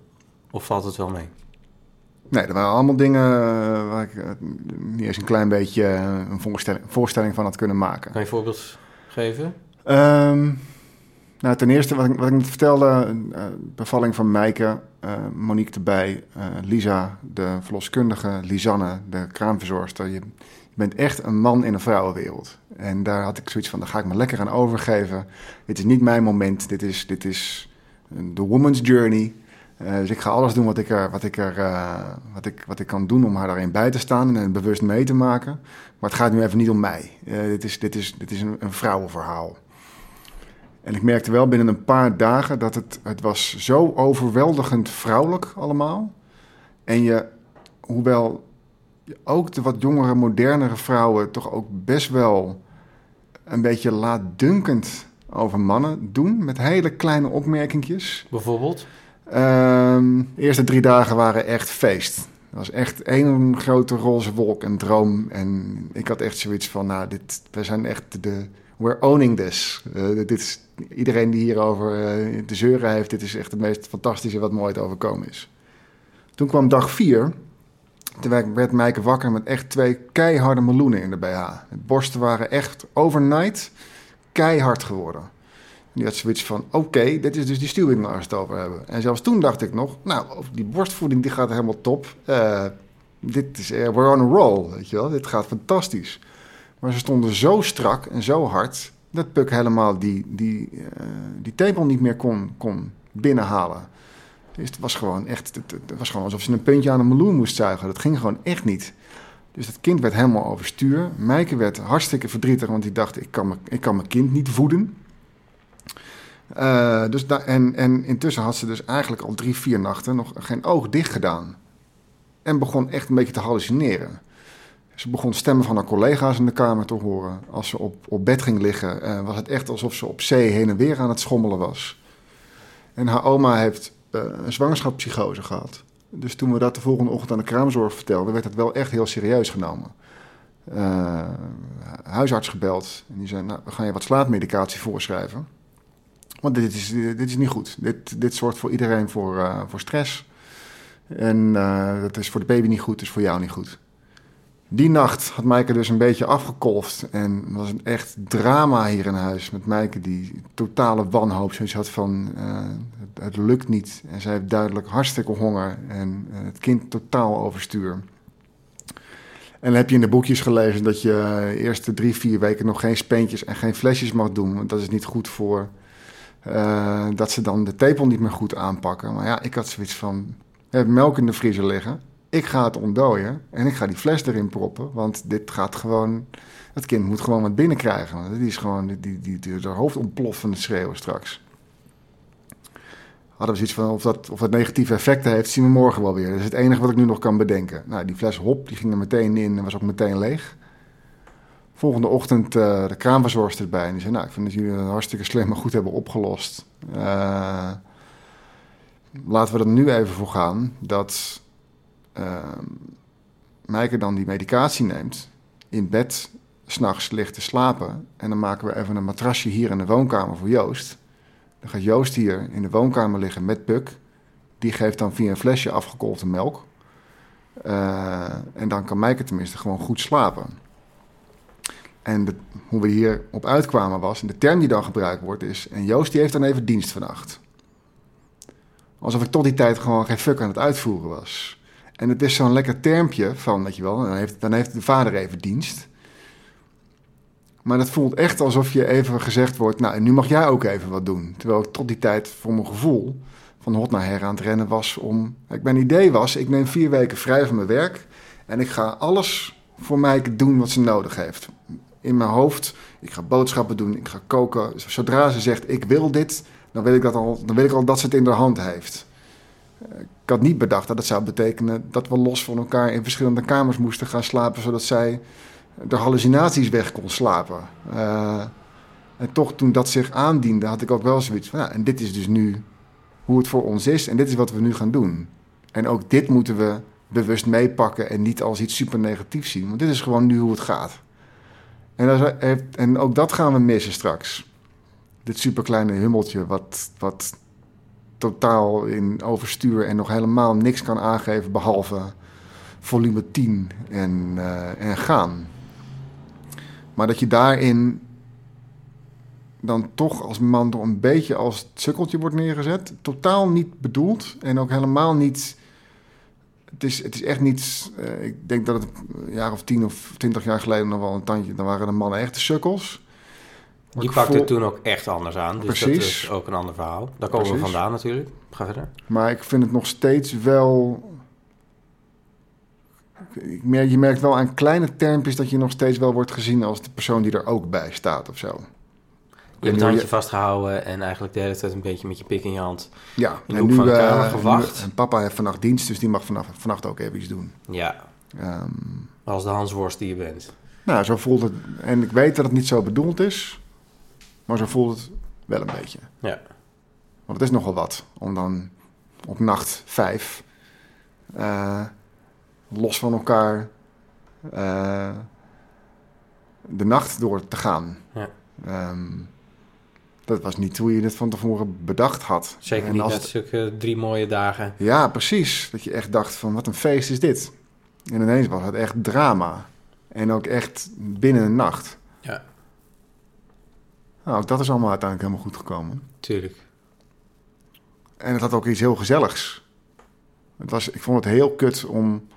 Of valt het wel mee? Nee, er waren allemaal dingen eh, waar ik eh, niet eens een klein beetje eh, een voorstelling, voorstelling van had kunnen maken. Kan je voorbeeld geven? Ehm, nou, ten eerste, wat ik, wat ik net vertelde, eh, bevalling van Meike, eh, Monique erbij, eh, Lisa, de verloskundige, Lisanne, de kraamverzorgster. Je, bent echt een man in een vrouwenwereld. En daar had ik zoiets van, daar ga ik me lekker aan overgeven. Dit is niet mijn moment, dit is, dit is de woman's journey. Dus ik ga alles doen wat ik, er, wat, ik er, wat, ik, wat ik kan doen om haar daarin bij te staan en bewust mee te maken. Maar het gaat nu even niet om mij. Dit is, dit is, dit is een, een vrouwenverhaal. En ik merkte wel binnen een paar dagen dat het, het was zo overweldigend vrouwelijk allemaal. En je, hoewel ook de wat jongere, modernere vrouwen toch ook best wel een beetje laatdunkend over mannen doen. Met hele kleine opmerkingjes. Bijvoorbeeld? Ehm, de eerste drie dagen waren echt feest. Het was echt één grote roze wolk en droom. En ik had echt zoiets van, nou, dit, we zijn echt de... We're owning this. Eh, dit is, iedereen die hierover eh te zeuren heeft, dit is echt het meest fantastische wat me ooit overkomen is. Toen kwam dag vier. Toen werd- Mijke wakker met echt twee keiharde meloenen in de BH. De borsten waren echt overnight keihard geworden. Die had zoiets van, oké, dit is dus die stuwing waar we het over hebben. En zelfs toen dacht ik nog, nou, die borstvoeding die gaat helemaal top. Eh, dit is, eh, we're on a roll, weet je wel. Dit gaat fantastisch. Maar ze stonden zo strak en zo hard... dat Puk helemaal die, die, eh, die niet meer kon, kon binnenhalen. Dus het was gewoon echt, het, was gewoon alsof ze een puntje aan een meloen moest zuigen. Dat ging gewoon echt niet. Dus dat kind werd helemaal overstuur. Mijke werd hartstikke verdrietig, want die dacht, ik kan, ik kan mijn kind niet voeden. Eh, dus en, en intussen had ze dus eigenlijk al drie, vier nachten nog geen oog dicht gedaan. En begon echt een beetje te hallucineren. Ze begon stemmen van haar collega's in de kamer te horen. Als ze op, op bed ging liggen, eh, was het echt alsof ze op zee heen en weer aan het schommelen was. En haar oma heeft eh, een zwangerschapspsychose gehad. Dus toen we dat de volgende ochtend aan de kraamzorg vertelden, werd het wel echt heel serieus genomen. Eh, huisarts gebeld en die zei: Nou, we gaan je wat slaapmedicatie voorschrijven. Want dit is, dit is niet goed. Dit, dit zorgt voor iedereen voor, voor stress. En dat is voor de baby niet goed, dus voor jou niet goed. Die nacht had Maaike dus een beetje afgekolfd. En was een echt drama hier in huis. Met Maaike die totale wanhoop. Zoiets had van, eh, het, lukt niet. En zij heeft duidelijk hartstikke honger. En eh, het kind totaal overstuur. En dan heb je in de boekjes gelezen dat je de eerste drie, vier weken nog geen speentjes en geen flesjes mag doen. Want dat is niet goed voor eh, dat ze dan de tepel niet meer goed aanpakken. Maar ja, ik had zoiets van, we hebben melk in de vriezer liggen. Ik ga het ontdooien en ik ga die fles erin proppen. Want dit gaat gewoon, het kind moet gewoon wat binnenkrijgen. Want die is gewoon, die, die, die, die, hoofd het schreeuwen straks. Hadden we zoiets van, of dat, of dat negatieve effecten heeft, zien we morgen wel weer. Dat is het enige wat ik nu nog kan bedenken. Nou, die fles hop, die ging er meteen in en was ook meteen leeg. Volgende ochtend eh, de kraamverzorgster erbij. En die zei, nou, ik vind dat jullie het hartstikke slim maar goed hebben opgelost. Eh, laten we er nu even voor gaan dat uh, Mijke dan die medicatie neemt, in bed s'nachts ligt te slapen. En dan maken we even een matrasje hier in de woonkamer voor Joost. Dan gaat Joost hier in de woonkamer liggen met Puk. Die geeft dan via een flesje afgekolfde melk. Uh, en dan kan Mijke tenminste gewoon goed slapen. En hoe we hier op uitkwamen was, en de term die dan gebruikt wordt is... en Joost die heeft dan even dienst vannacht. Alsof ik tot die tijd gewoon geen fuck aan het uitvoeren was. En het is zo'n lekker termpje van, weet je wel, dan heeft, dan heeft de vader even dienst. Maar dat voelt echt alsof je even gezegd wordt, nou, en nu mag jij ook even wat doen. Terwijl ik tot die tijd voor mijn gevoel van hot naar her aan het rennen was om... Ik, mijn idee was, ik neem vier weken vrij van mijn werk en ik ga alles voor mij doen wat ze nodig heeft. In mijn hoofd, ik ga boodschappen doen, ik ga koken. Zodra ze zegt, ik wil dit, dan weet ik, dat al, dan weet ik al dat ze het in de hand heeft. Had niet bedacht dat het zou betekenen dat we los van elkaar in verschillende kamers moesten gaan slapen, zodat zij de hallucinaties weg kon slapen. Uh, en toch, toen dat zich aandiende, had ik ook wel zoiets van, ja, en dit is dus nu hoe het voor ons is en dit is wat we nu gaan doen. En ook dit moeten we bewust meepakken en niet als iets super negatiefs zien, want dit is gewoon nu hoe het gaat. En, en ook dat gaan we missen straks. Dit superkleine hummeltje wat, wat totaal in overstuur en nog helemaal niks kan aangeven behalve volume 10 en, eh, en gaan. Maar dat je daarin dan toch als man toch een beetje als het sukkeltje wordt neergezet. Totaal niet bedoeld en ook helemaal niet... Het is, het is echt niet... eh, ik denk dat het een jaar of tien of twintig jaar geleden nog wel een tandje... Dan waren de mannen echt de sukkels. Maar Die pakte voel- het toen ook echt anders aan. Dus dat Precies. is ook een ander verhaal. Daar komen we vandaan natuurlijk. Ga verder. Maar ik vind het nog steeds wel. Ik merk, je merkt wel aan kleine termpjes dat je nog steeds wel wordt gezien als de persoon die er ook bij staat of zo. Je hebt nu het handje je- vastgehouden en eigenlijk de hele tijd een beetje met je pik in je hand. Ja, In de hoek van kamer gewacht. nu- en papa heeft vannacht dienst, dus die mag vanaf, vannacht ook even iets doen. Ja, Ehm, als de Hansworst die je bent. nou, zo voelt het. En ik weet dat het niet zo bedoeld is, maar zo voelt het wel een beetje. Ja. Want het is nogal wat om dan op nacht vijf eh, los van elkaar eh, de nacht door te gaan. Ja. Ehm, dat was niet hoe je dit van tevoren bedacht had. Zeker En niet als het- zulke drie mooie dagen. Ja, precies. Dat je echt dacht van wat een feest is dit. En ineens was het echt drama. En ook echt binnen een nacht. Ja. Nou, ook dat is allemaal uiteindelijk helemaal goed gekomen. Tuurlijk. En het had ook iets heel gezelligs. Het was, ik vond het heel kut om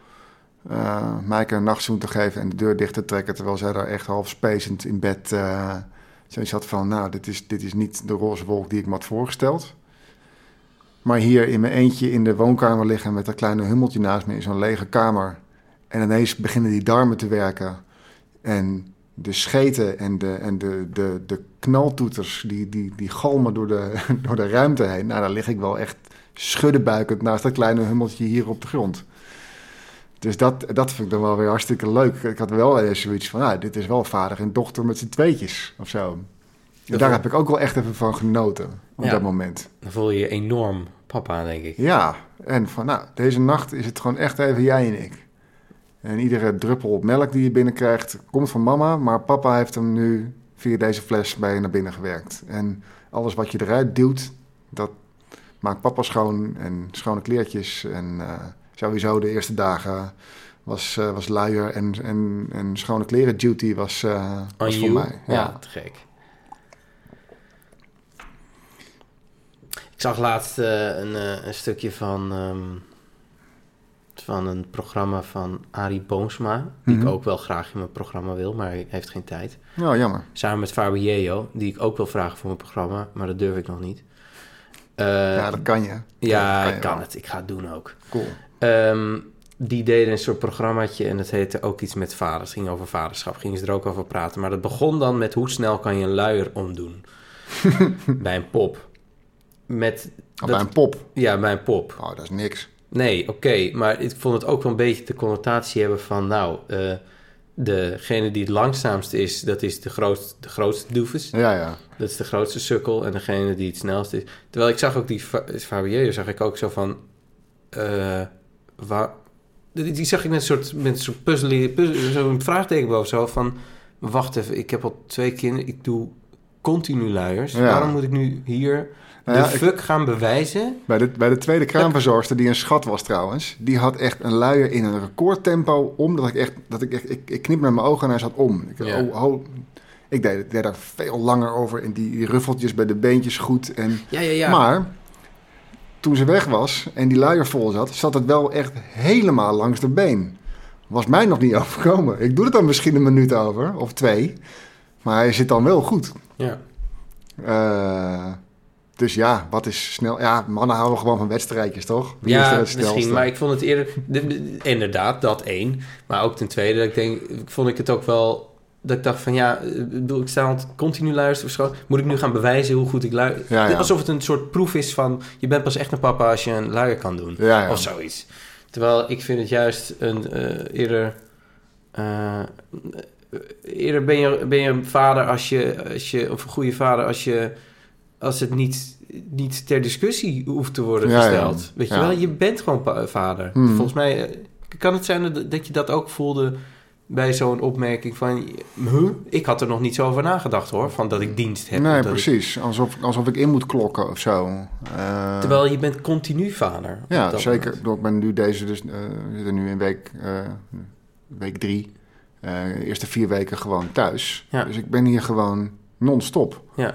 Maaike een nachtzoen te geven en de deur dicht te trekken... terwijl zij daar echt half spacend in bed eh zoiets had van... nou, dit is, dit is niet de roze wolk die ik me had voorgesteld. Maar hier in mijn eentje in de woonkamer liggen met dat kleine hummeltje naast me in zo'n lege kamer... en ineens beginnen die darmen te werken en de scheten en de, en de, de, de knaltoeters die, die, die galmen door de, [laughs] door de ruimte heen. Nou, daar lig ik wel echt schuddenbuikend naast dat kleine hummeltje hier op de grond. Dus dat, dat vind ik dan wel weer hartstikke leuk. Ik had wel eens zoiets van, nou, dit is wel vader en dochter met z'n tweetjes of zo. En daar heb ik ook wel echt even van genoten op Ja. dat moment. Dan voel je je enorm papa, denk ik. Ja, en van nou, deze nacht is het gewoon echt even jij en ik. En iedere druppel melk die je binnenkrijgt komt van mama, maar papa heeft hem nu via deze fles bij je naar binnen gewerkt. En alles wat je eruit duwt, dat maakt papa schoon en schone kleertjes. En eh, sowieso de eerste dagen was, eh, was luier en, en, en schone kleren duty was, On was voor mij. Ja. te gek. Ik zag laatst een, een stukje van, ehm, van een programma van Arie Boomsma. Die Mhm. ik ook wel graag in mijn programma wil, maar hij heeft geen tijd. Nou, jammer. Samen met Fabio, die ik ook wil vragen voor mijn programma, maar dat durf ik nog niet. Eh, ja, dat kan je. ja, dat kan je ik kan wel. het. Ik ga het doen ook. Cool. Ehm, die deden een soort programmaatje en dat heette ook iets met vaders. Het ging over vaderschap, gingen ze er ook over praten. Maar dat begon dan met hoe snel kan je een luier omdoen [laughs] bij een pop. Met, Oh, dat- bij een pop. Ja, bij een pop. Oh, dat is niks. Nee, oké, maar ik vond het ook wel een beetje de connotatie hebben van... nou, eh, degene die het langzaamste is, dat is de grootste, de grootste doefus. Ja, ja. Dat is de grootste sukkel en degene die het snelst is. Terwijl ik zag ook die Fa- Fabio, zag ik ook zo van... eh waar, die, zag ik met een soort, met een soort puzzel, puzzel zo'n vraagteken boven zo van... Wacht even, ik heb al twee kinderen, ik doe continu luiers. Ja. Waarom moet ik nu hier Nou ja, de ik- fuck gaan bewijzen? Bij de, bij de tweede kraamverzorgster, die een schat was trouwens, die had echt een luier in een recordtempo om. Dat ik echt, dat ik echt, ik, ik knip met mijn ogen en hij zat om. Ik, Ja. oh, oh, ik deed, daar veel langer over en die, die ruffeltjes bij de beentjes goed. En, Ja, ja, ja. Maar toen ze weg was en die luier vol zat, zat het wel echt helemaal langs de been. Was mij nog niet [laughs] overkomen. Ik doe het dan misschien een minuut over, of twee. Maar hij zit dan wel goed. ja. Eh, dus ja, wat is snel? Ja, mannen houden gewoon van wedstrijdjes, toch? Wie Ja, misschien, maar ik vond het eerder... de- de- inderdaad, dat één. Maar ook ten tweede, dat ik denk, vond ik het ook wel... Dat ik dacht van ja, ik bedoel, ik sta altijd continu luisteren. Moet ik nu gaan bewijzen hoe goed ik luister? Ja, ja. Alsof het een soort proef is van... Je bent pas echt een papa als je een luier kan doen. Ja. Of zoiets. Terwijl ik vind het juist een eh, eerder... eh, eerder ben je, ben je een vader als je, als je... Of een goede vader als je... Als het niet, niet ter discussie hoeft te worden Ja, ja. gesteld. Weet je wel? Je bent gewoon vader. Hmm. Volgens mij... eh, kan het zijn dat, dat je dat ook voelde bij zo'n opmerking van... Huh? Ik had er nog niet zo over nagedacht hoor, van dat ik dienst heb. nee, ik- precies. Alsof, alsof ik in moet klokken of zo. Eh, terwijl je bent continu vader. Ja, zeker. Ik moment. bedoel, Ik ben nu deze, dus, eh, we zitten nu in week, week drie. De eerste vier weken gewoon thuis. Ja. Dus ik ben hier gewoon non-stop. Ja,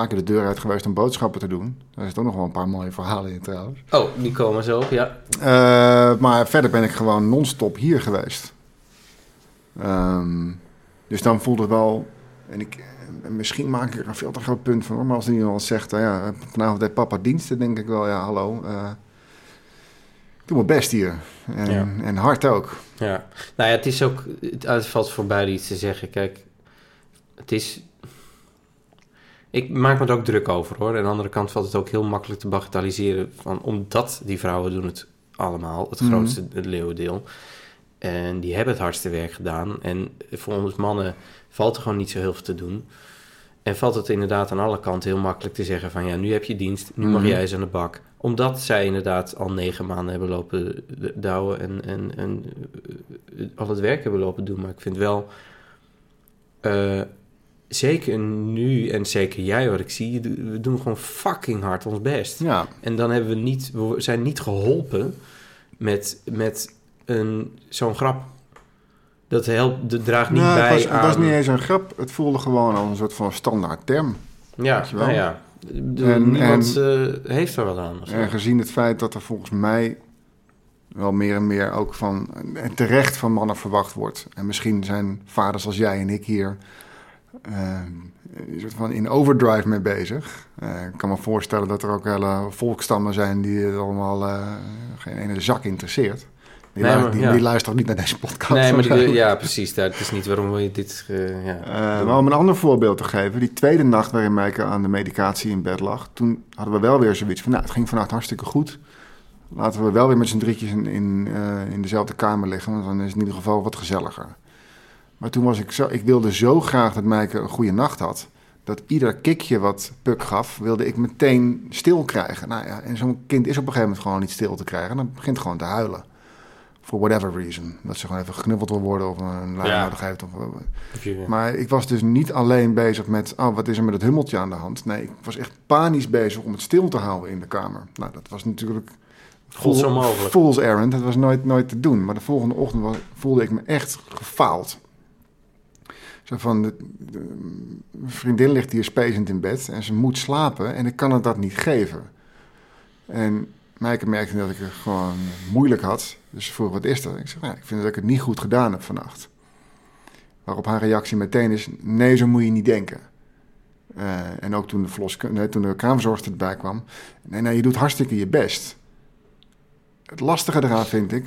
paar keer de deur uit geweest om boodschappen te doen. Daar zitten ook nog wel een paar mooie verhalen in trouwens. oh, die komen zo op, ja. Eh, maar verder ben ik gewoon non-stop hier geweest. Ehm, dus dan voelt het wel... En ik, en misschien maak ik er een veel te groot punt van. Maar als iemand zegt, nou ja, vanavond deed papa diensten... denk ik wel, ja, hallo. eh, ik doe mijn best hier. En, Ja. en hard ook. Ja, nou ja, het is ook, het, het valt voor beide iets te zeggen. Kijk, het is, ik maak me er ook druk over hoor. Aan de andere kant valt het ook heel makkelijk te bagatelliseren, van, omdat die vrouwen doen het allemaal, het Mhm. grootste het leeuwendeel. En die hebben het hardste werk gedaan. En voor ons mannen valt er gewoon niet zo heel veel te doen. En valt het inderdaad aan alle kanten heel makkelijk te zeggen van ja, nu heb je dienst, nu mag Mhm. jij eens aan de bak. Omdat zij inderdaad al negen maanden hebben lopen douwen en, en, en eh, al het werk hebben lopen doen. Maar ik vind wel, eh, zeker nu en zeker jij wat ik zie, we doen gewoon fucking hard ons best. Ja, En dan hebben we niet, we zijn niet geholpen met, met een, zo'n grap. Dat, helpt, dat draagt niet bij het, was, het aan... was niet eens een grap. Het voelde gewoon als een soort van standaard term. Ja, wel? nou ja. De- En- niemand eh, heeft er wat aan. En gezien het feit dat er volgens mij wel meer en meer ook van en terecht van mannen verwacht wordt. En misschien zijn vaders als jij en ik hier eh, een soort van in overdrive mee bezig. Eh, ik kan me voorstellen dat er ook hele volkstammen zijn die het allemaal eh, geen ene zak interesseert. Die, Nee, lu- maar- die, ja. niet naar deze podcast. nee, maar die- ja, precies. Dat is niet waarom we dit... eh, ja, maar om een ander voorbeeld te geven. Die tweede nacht waarin Meike aan de medicatie in bed lag. Toen hadden we wel weer zoiets van... Nou, het ging vannacht hartstikke goed. Laten we wel weer met z'n drietjes in, in, in dezelfde kamer liggen. Want dan is het in ieder geval wat gezelliger. Maar toen was ik zo... Ik wilde zo graag dat Meike een goede nacht had. Dat ieder kikje wat Puk gaf, wilde ik meteen stil krijgen. Nou ja, en zo'n kind is op een gegeven moment gewoon niet stil te krijgen. Dan begint gewoon te huilen. For whatever reason. Dat ze gewoon even geknuffeld wil worden of een lijn Ja. Of, Of maar ik was dus niet alleen bezig met, oh, wat is er met het hummeltje aan de hand? Nee, ik was echt panisch bezig om het stil te houden in de kamer. Nou, dat was natuurlijk Voelt zo mogelijk. fool's errand. Dat was nooit, nooit te doen. Maar de volgende ochtend was, voelde ik me echt gefaald. Zo van, de, mijn vriendin ligt hier spezend in bed en ze moet slapen en ik kan het dat niet geven. En Maaike merkte dat ik het gewoon moeilijk had. Dus ze vroeg, wat is er? Ik zeg, ik vind dat ik het niet goed gedaan heb vannacht. Waarop haar reactie meteen is, nee, zo moet je niet denken. Eh, en ook toen de, verlos, nee, toen de kraamverzorgster erbij kwam. Nee, nee, je doet hartstikke je best. Het lastige eraan vind ik,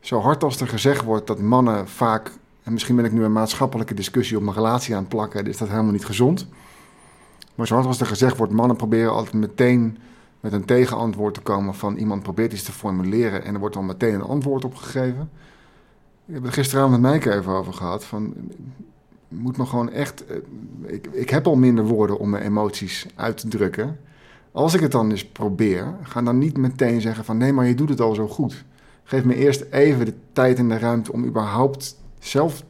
zo hard als er gezegd wordt dat mannen vaak, en misschien ben ik nu een maatschappelijke discussie op mijn relatie aan het plakken, is dat helemaal niet gezond. Maar zo hard als er gezegd wordt, mannen proberen altijd meteen met een tegenantwoord te komen van iemand probeert iets te formuleren en er wordt dan meteen een antwoord op gegeven. Ik heb het gisteravond met Mijke even over gehad. Van, moet me gewoon echt. eh, Ik, ik heb al minder woorden om mijn emoties uit te drukken. Als ik het dan eens probeer, ga dan niet meteen zeggen van nee, maar je doet het al zo goed. Geef me eerst even de tijd en de ruimte om überhaupt zelf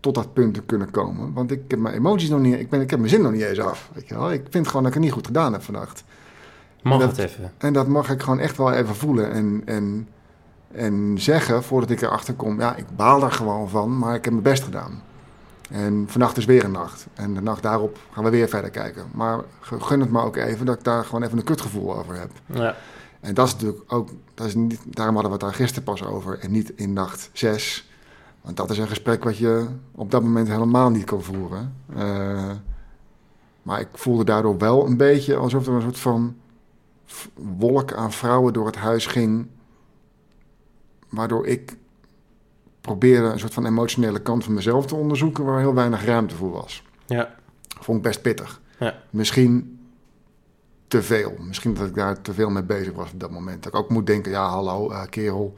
tot dat punt te kunnen komen. Want ik heb mijn emoties nog niet, ik, ben, ik heb mijn zin nog niet eens af. Weet je wel? Ik vind gewoon dat ik het niet goed gedaan heb vannacht. Mag dat- het even. En dat mag ik gewoon echt wel even voelen en, en, en zeggen voordat ik erachter kom. Ja, ik baal daar gewoon van, maar ik heb mijn best gedaan. En vannacht is weer een nacht. En de nacht daarop gaan we weer verder kijken. Maar gun het me ook even dat ik daar gewoon even een kutgevoel over heb. Ja. En dat is natuurlijk ook, dat is niet, daarom hadden we het daar gisteren pas over en niet in nacht 6. Want dat is een gesprek wat je op dat moment helemaal niet kan voeren. Eh, maar ik voelde daardoor wel een beetje alsof er een soort van wolk aan vrouwen door het huis ging. Waardoor ik probeerde een soort van emotionele kant van mezelf te onderzoeken waar heel weinig ruimte voor was. Ja. Vond ik best pittig. Ja. Misschien te veel. Misschien dat ik daar te veel mee bezig was op dat moment. Dat ik ook moet denken, ja hallo eh, kerel.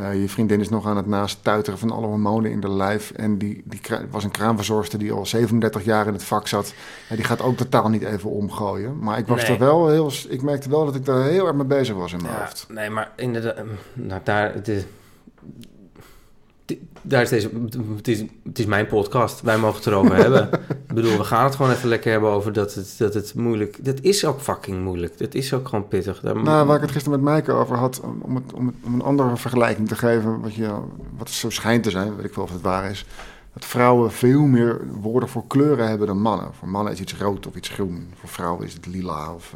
Eh, je vriendin is nog aan het naast tuiteren van alle hormonen in de lijf. En die, die was een kraamverzorgster die al 37 jaar in het vak zat. Ja, die gaat ook totaal niet even omgooien. Maar ik was Nee. er wel heel... Ik merkte wel dat ik daar heel erg mee bezig was in mijn Ja, hoofd. nee, maar inderdaad, nou, daar, de, Daar is deze, het, is, het is mijn podcast. Wij mogen het erover [laughs] hebben. Ik bedoel, we gaan het gewoon even lekker hebben over dat het, dat het moeilijk... Dat is ook fucking moeilijk. Dat is ook gewoon pittig. Daar, Nou, waar ik het gisteren met Maaike over had, om, om, het, om, het- om een andere vergelijking te geven, wat, je, wat zo schijnt te zijn, weet ik wel of het waar is, dat vrouwen veel meer woorden voor kleuren hebben dan mannen. Voor mannen is iets rood of iets groen, voor vrouwen is het lila. Of,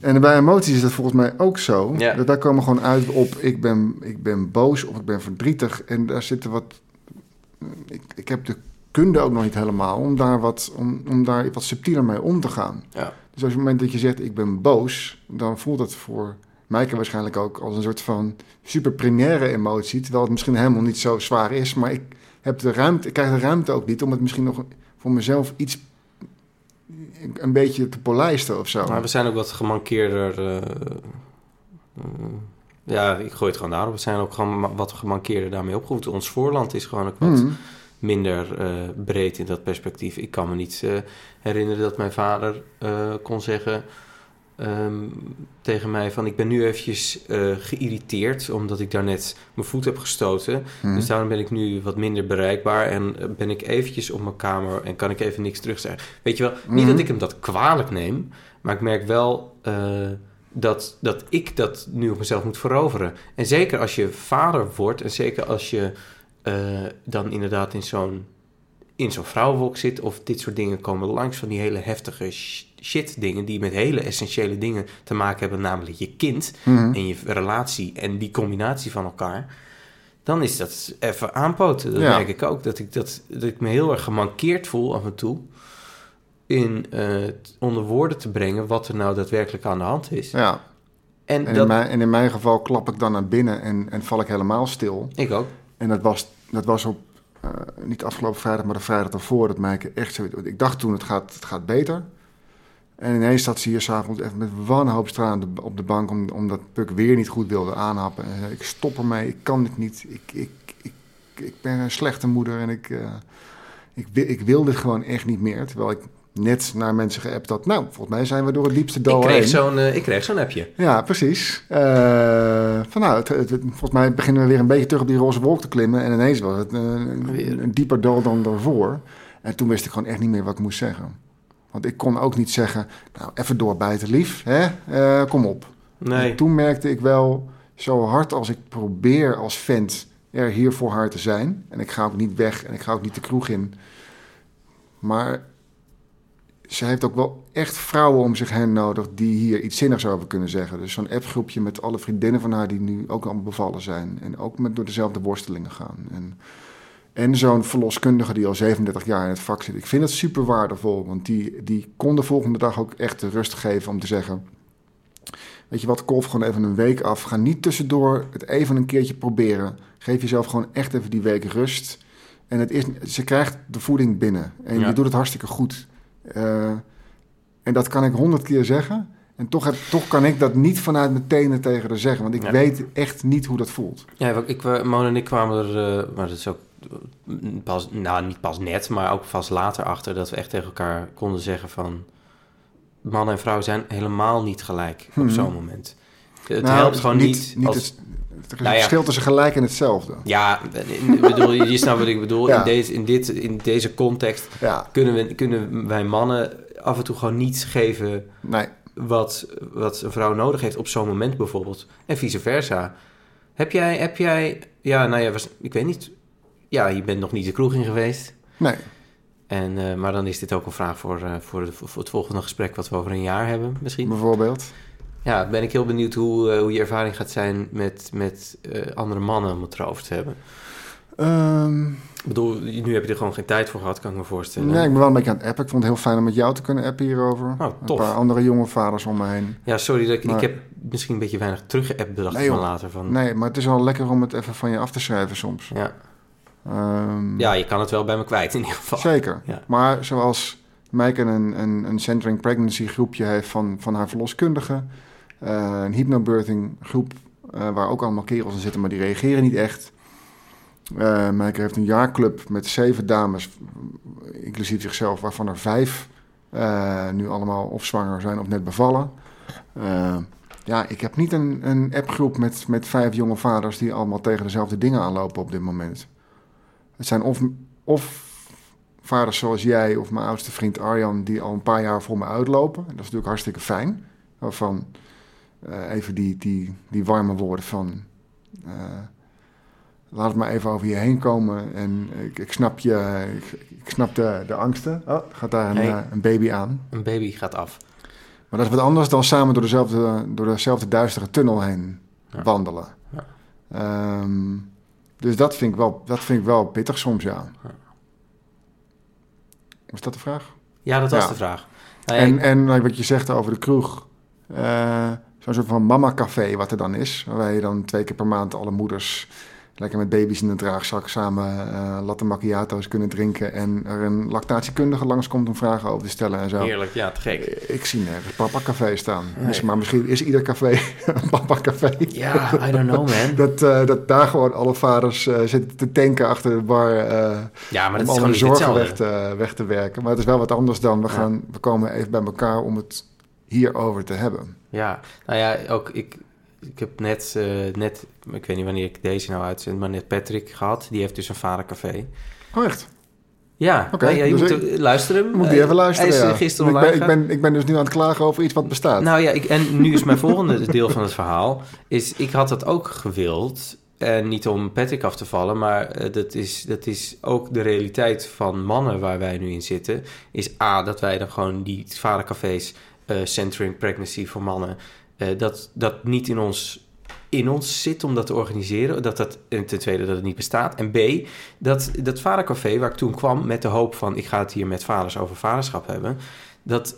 eh. En bij emoties is dat volgens mij ook zo. Ja. Dat wij komen gewoon uit op ik ben, ik ben boos of ik ben verdrietig en daar zitten wat... Ik, ik heb de kunde ook nog niet helemaal om daar wat, om, om daar wat subtieler mee om te gaan. Ja. Dus op het moment dat je zegt ik ben boos, dan voelt het voor Maaike waarschijnlijk ook als een soort van super primaire emotie. Terwijl het misschien helemaal niet zo zwaar is. Maar ik, heb de ruimte, ik krijg de ruimte ook niet om het misschien nog voor mezelf iets een beetje te polijsten of zo. Maar we zijn ook wat gemankeerder. eh, eh, ja, ik gooi het gewoon daarop. We zijn ook gewoon wat gemankeerder daarmee opgevoed. Ons voorland is gewoon ook wat Hmm. minder eh, breed in dat perspectief. Ik kan me niet herinneren dat mijn vader kon zeggen ehm, tegen mij van... ik ben nu eventjes eh, geïrriteerd omdat ik daarnet mijn voet heb gestoten. Hmm. Dus daarom ben ik nu wat minder bereikbaar en eh, ben ik eventjes op mijn kamer en kan ik even niks terugzeggen. Weet je wel, niet Mhm. dat ik hem dat kwalijk neem, maar ik merk wel eh, dat, dat ik dat nu op mezelf moet veroveren. En zeker als je vader wordt en zeker als je dan inderdaad in zo'n in zo'n vrouwenwolk zit of dit soort dingen komen langs van die hele heftige shit dingen die met hele essentiële dingen te maken hebben, namelijk je kind Mhm. en je relatie en die combinatie van elkaar, dan is dat even aanpoten. Dat Ja. merk ik ook, dat ik, dat, dat ik me heel erg gemankeerd voel af en toe in eh, onder woorden te brengen wat er nou daadwerkelijk aan de hand is. Ja, En, en in, dat, mijn, en in mijn geval klap ik dan naar binnen en, en val ik helemaal stil. ik ook. En dat was, dat was op, eh, niet afgelopen vrijdag, maar de vrijdag daarvoor, dat Maaike echt zo... Ik dacht toen, het gaat, het gaat beter. En ineens zat ze hier s'avonds even met wanhoop straan op de, bank... Om, omdat Puk weer niet goed wilde aanhappen. En zei, ik stop ermee, ik kan dit niet. Ik, ik, ik, ik ben een slechte moeder en ik, eh, ik, wil, ik wil dit gewoon echt niet meer. Terwijl ik net naar mensen geappt had... Nou, volgens mij zijn we door het diepste dal Ik kreeg heen. zo'n eh, ik kreeg zo'n appje. Ja, precies. Eh, van nou, het, het- het- volgens mij beginnen we weer een beetje terug op die roze wolk te klimmen. En ineens was het een dieper dal dan daarvoor. En toen wist ik gewoon echt niet meer wat ik moest zeggen. Want ik kon ook niet zeggen, nou, even doorbijten, lief. Hè? Eh, kom op. Nee. En toen merkte ik wel, zo hard als ik probeer als vent er hier voor haar te zijn. En ik ga ook niet weg en ik ga ook niet de kroeg in. Maar ze heeft ook wel echt vrouwen om zich heen nodig die hier iets zinnigs over kunnen zeggen. Dus zo'n appgroepje met alle vriendinnen van haar die nu ook allemaal bevallen zijn. En ook met door dezelfde worstelingen gaan. En, en zo'n verloskundige die al 37 jaar in het vak zit. Ik vind het super waardevol, want die, die kon de volgende dag ook echt de rust geven om te zeggen... Weet je wat, kolf gewoon even een week af. Ga niet tussendoor het even een keertje proberen. Geef jezelf gewoon echt even die week rust. En het is, ze krijgt de voeding binnen. En Ja. je doet het hartstikke goed. Eh, en dat kan ik honderd keer zeggen. En toch, heb, toch kan ik dat niet vanuit mijn tenen tegen haar zeggen. Want ik Ja. weet echt niet hoe dat voelt. Ja, ik, we- Mona en ik kwamen er, eh, maar dat is ook pas, nou niet pas net, maar ook pas later achter dat we echt tegen elkaar konden zeggen van man en vrouw zijn helemaal niet gelijk op Mhm. zo'n moment. Het Nou, helpt gewoon niet. niet als, het, Nou ja. verschil tussen gelijk en hetzelfde. ja, bedoel, je snapt wat ik bedoel. Ja. In, deze, in, dit, in deze context Ja, kunnen, we, kunnen wij mannen af en toe gewoon niet geven nee. wat, wat een vrouw nodig heeft op zo'n moment bijvoorbeeld. En vice versa. Heb jij, heb jij ja, nou ja, was, ik weet niet. Ja, je bent nog niet de kroeg in geweest. Nee. En, eh, maar dan is dit ook een vraag voor, eh, voor, het volgende gesprek wat we over een jaar hebben misschien. Bijvoorbeeld. Ja, ben ik heel benieuwd hoe, eh, hoe je ervaring gaat zijn met, met andere mannen om het erover te hebben. Ehm, Ik bedoel, nu heb je er gewoon geen tijd voor gehad, kan ik me voorstellen. nee, ik ben wel een beetje aan het appen. Ik vond het heel fijn om met jou te kunnen appen hierover. Oh, Een paar andere jonge vaders om me heen. Ja, sorry, dat ik, Maar- ik heb misschien een beetje weinig teruggeappt bedacht Nee, van later. Van, Nee, maar het is wel lekker om het even van je af te schrijven soms. ja. Ehm, ja, je kan het wel bij me kwijt in ieder geval. Zeker. Ja. Maar zoals Maaike een, een, een Centering Pregnancy groepje heeft van, van haar verloskundige. eh, een hypnobirthing groep eh, waar ook allemaal kerels in zitten, maar die reageren niet echt. Eh Maaike heeft een jaarclub met zeven dames, inclusief zichzelf, waarvan er vijf nu allemaal of zwanger zijn of net bevallen. Ja, ik heb niet een, een appgroep met, met vijf jonge vaders die allemaal tegen dezelfde dingen aanlopen op dit moment. Het zijn of, of vaders zoals jij of mijn oudste vriend Arjan... die al een paar jaar voor me uitlopen. En dat is natuurlijk hartstikke fijn. Waarvan eh, even die, die, die warme woorden van... eh, laat het maar even over je heen komen. En ik, ik snap, je, ik, ik snap de, de angsten. Oh, gaat daar een, Hey. eh, een baby aan. Een baby gaat af. Maar dat is wat anders dan samen door dezelfde, door dezelfde duistere tunnel heen Ja. wandelen. Ja. Ehm, dus dat vind, ik wel, dat vind ik wel pittig soms, ja. Was dat de vraag? Ja, dat was Ja. de vraag. En, ik- en wat je zegt over de kroeg. eh, Zo'n soort van mama-café wat er dan is. Waar je dan twee keer per maand alle moeders lekker met baby's in een draagzak samen eh latte macchiato's kunnen drinken. En er een lactatiekundige langskomt om vragen over te stellen en zo. heerlijk, ja, te gek. Ik zie nergens papa-café staan. Nee. Dus, maar misschien is ieder café [laughs] een papa-café. Ja, I don't know, man. [laughs] Dat, eh, dat daar gewoon alle vaders eh, zitten te tanken achter de bar. eh, Ja, maar dat om is alle zorgen weg te, weg te werken. Maar het is wel wat anders dan we, Ja. gaan, we komen even bij elkaar om het hierover te hebben. Ja, nou ja, ook ik, ik heb net, eh, net, ik weet niet wanneer ik deze nou uitzend, maar net Patrick gehad. Die heeft dus een vadercafé. Oh, echt? Ja, Oké, ja, je dus moet ik- er- luisteren. Moet Eh, even luisteren? Hij is ja. eh, gisteren ik, ben, ik, ben, ik ben dus nu aan het klagen over iets wat bestaat. Nou ja, ik, en nu is mijn volgende [laughs] deel van het verhaal. Is, ik had dat ook gewild. En niet om Patrick af te vallen, maar eh, dat, is, dat is ook de realiteit van mannen waar wij nu in zitten. Is A, dat wij dan gewoon die vadercafés, eh centering pregnancy voor mannen, eh, dat dat niet in ons, in ons zit om dat te organiseren. Dat dat, en ten tweede dat het niet bestaat. En B, dat, dat vadercafé waar ik toen kwam met de hoop van ik ga het hier met vaders over vaderschap hebben. Dat,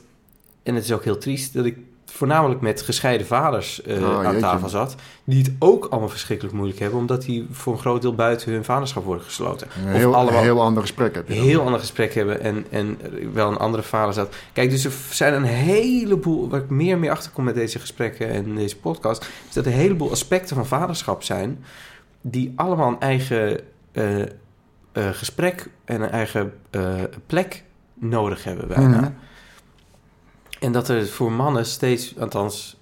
en het is ook heel triest dat ik voornamelijk met gescheiden vaders eh, Oh, aan jeetje. tafel zat. Die het ook allemaal verschrikkelijk moeilijk hebben, omdat die voor een groot deel buiten hun vaderschap worden gesloten. een of heel, allemaal- een heel ander gesprek heb je dan. Heel ander gesprek hebben en, en wel een andere vader zat. Kijk, dus er zijn een heleboel, waar ik meer en meer achter kom met deze gesprekken en deze podcast, is dat er een heleboel aspecten van vaderschap zijn die allemaal een eigen eh, eh, gesprek en een eigen plek nodig hebben bijna. Mhm. En dat er voor mannen steeds, althans,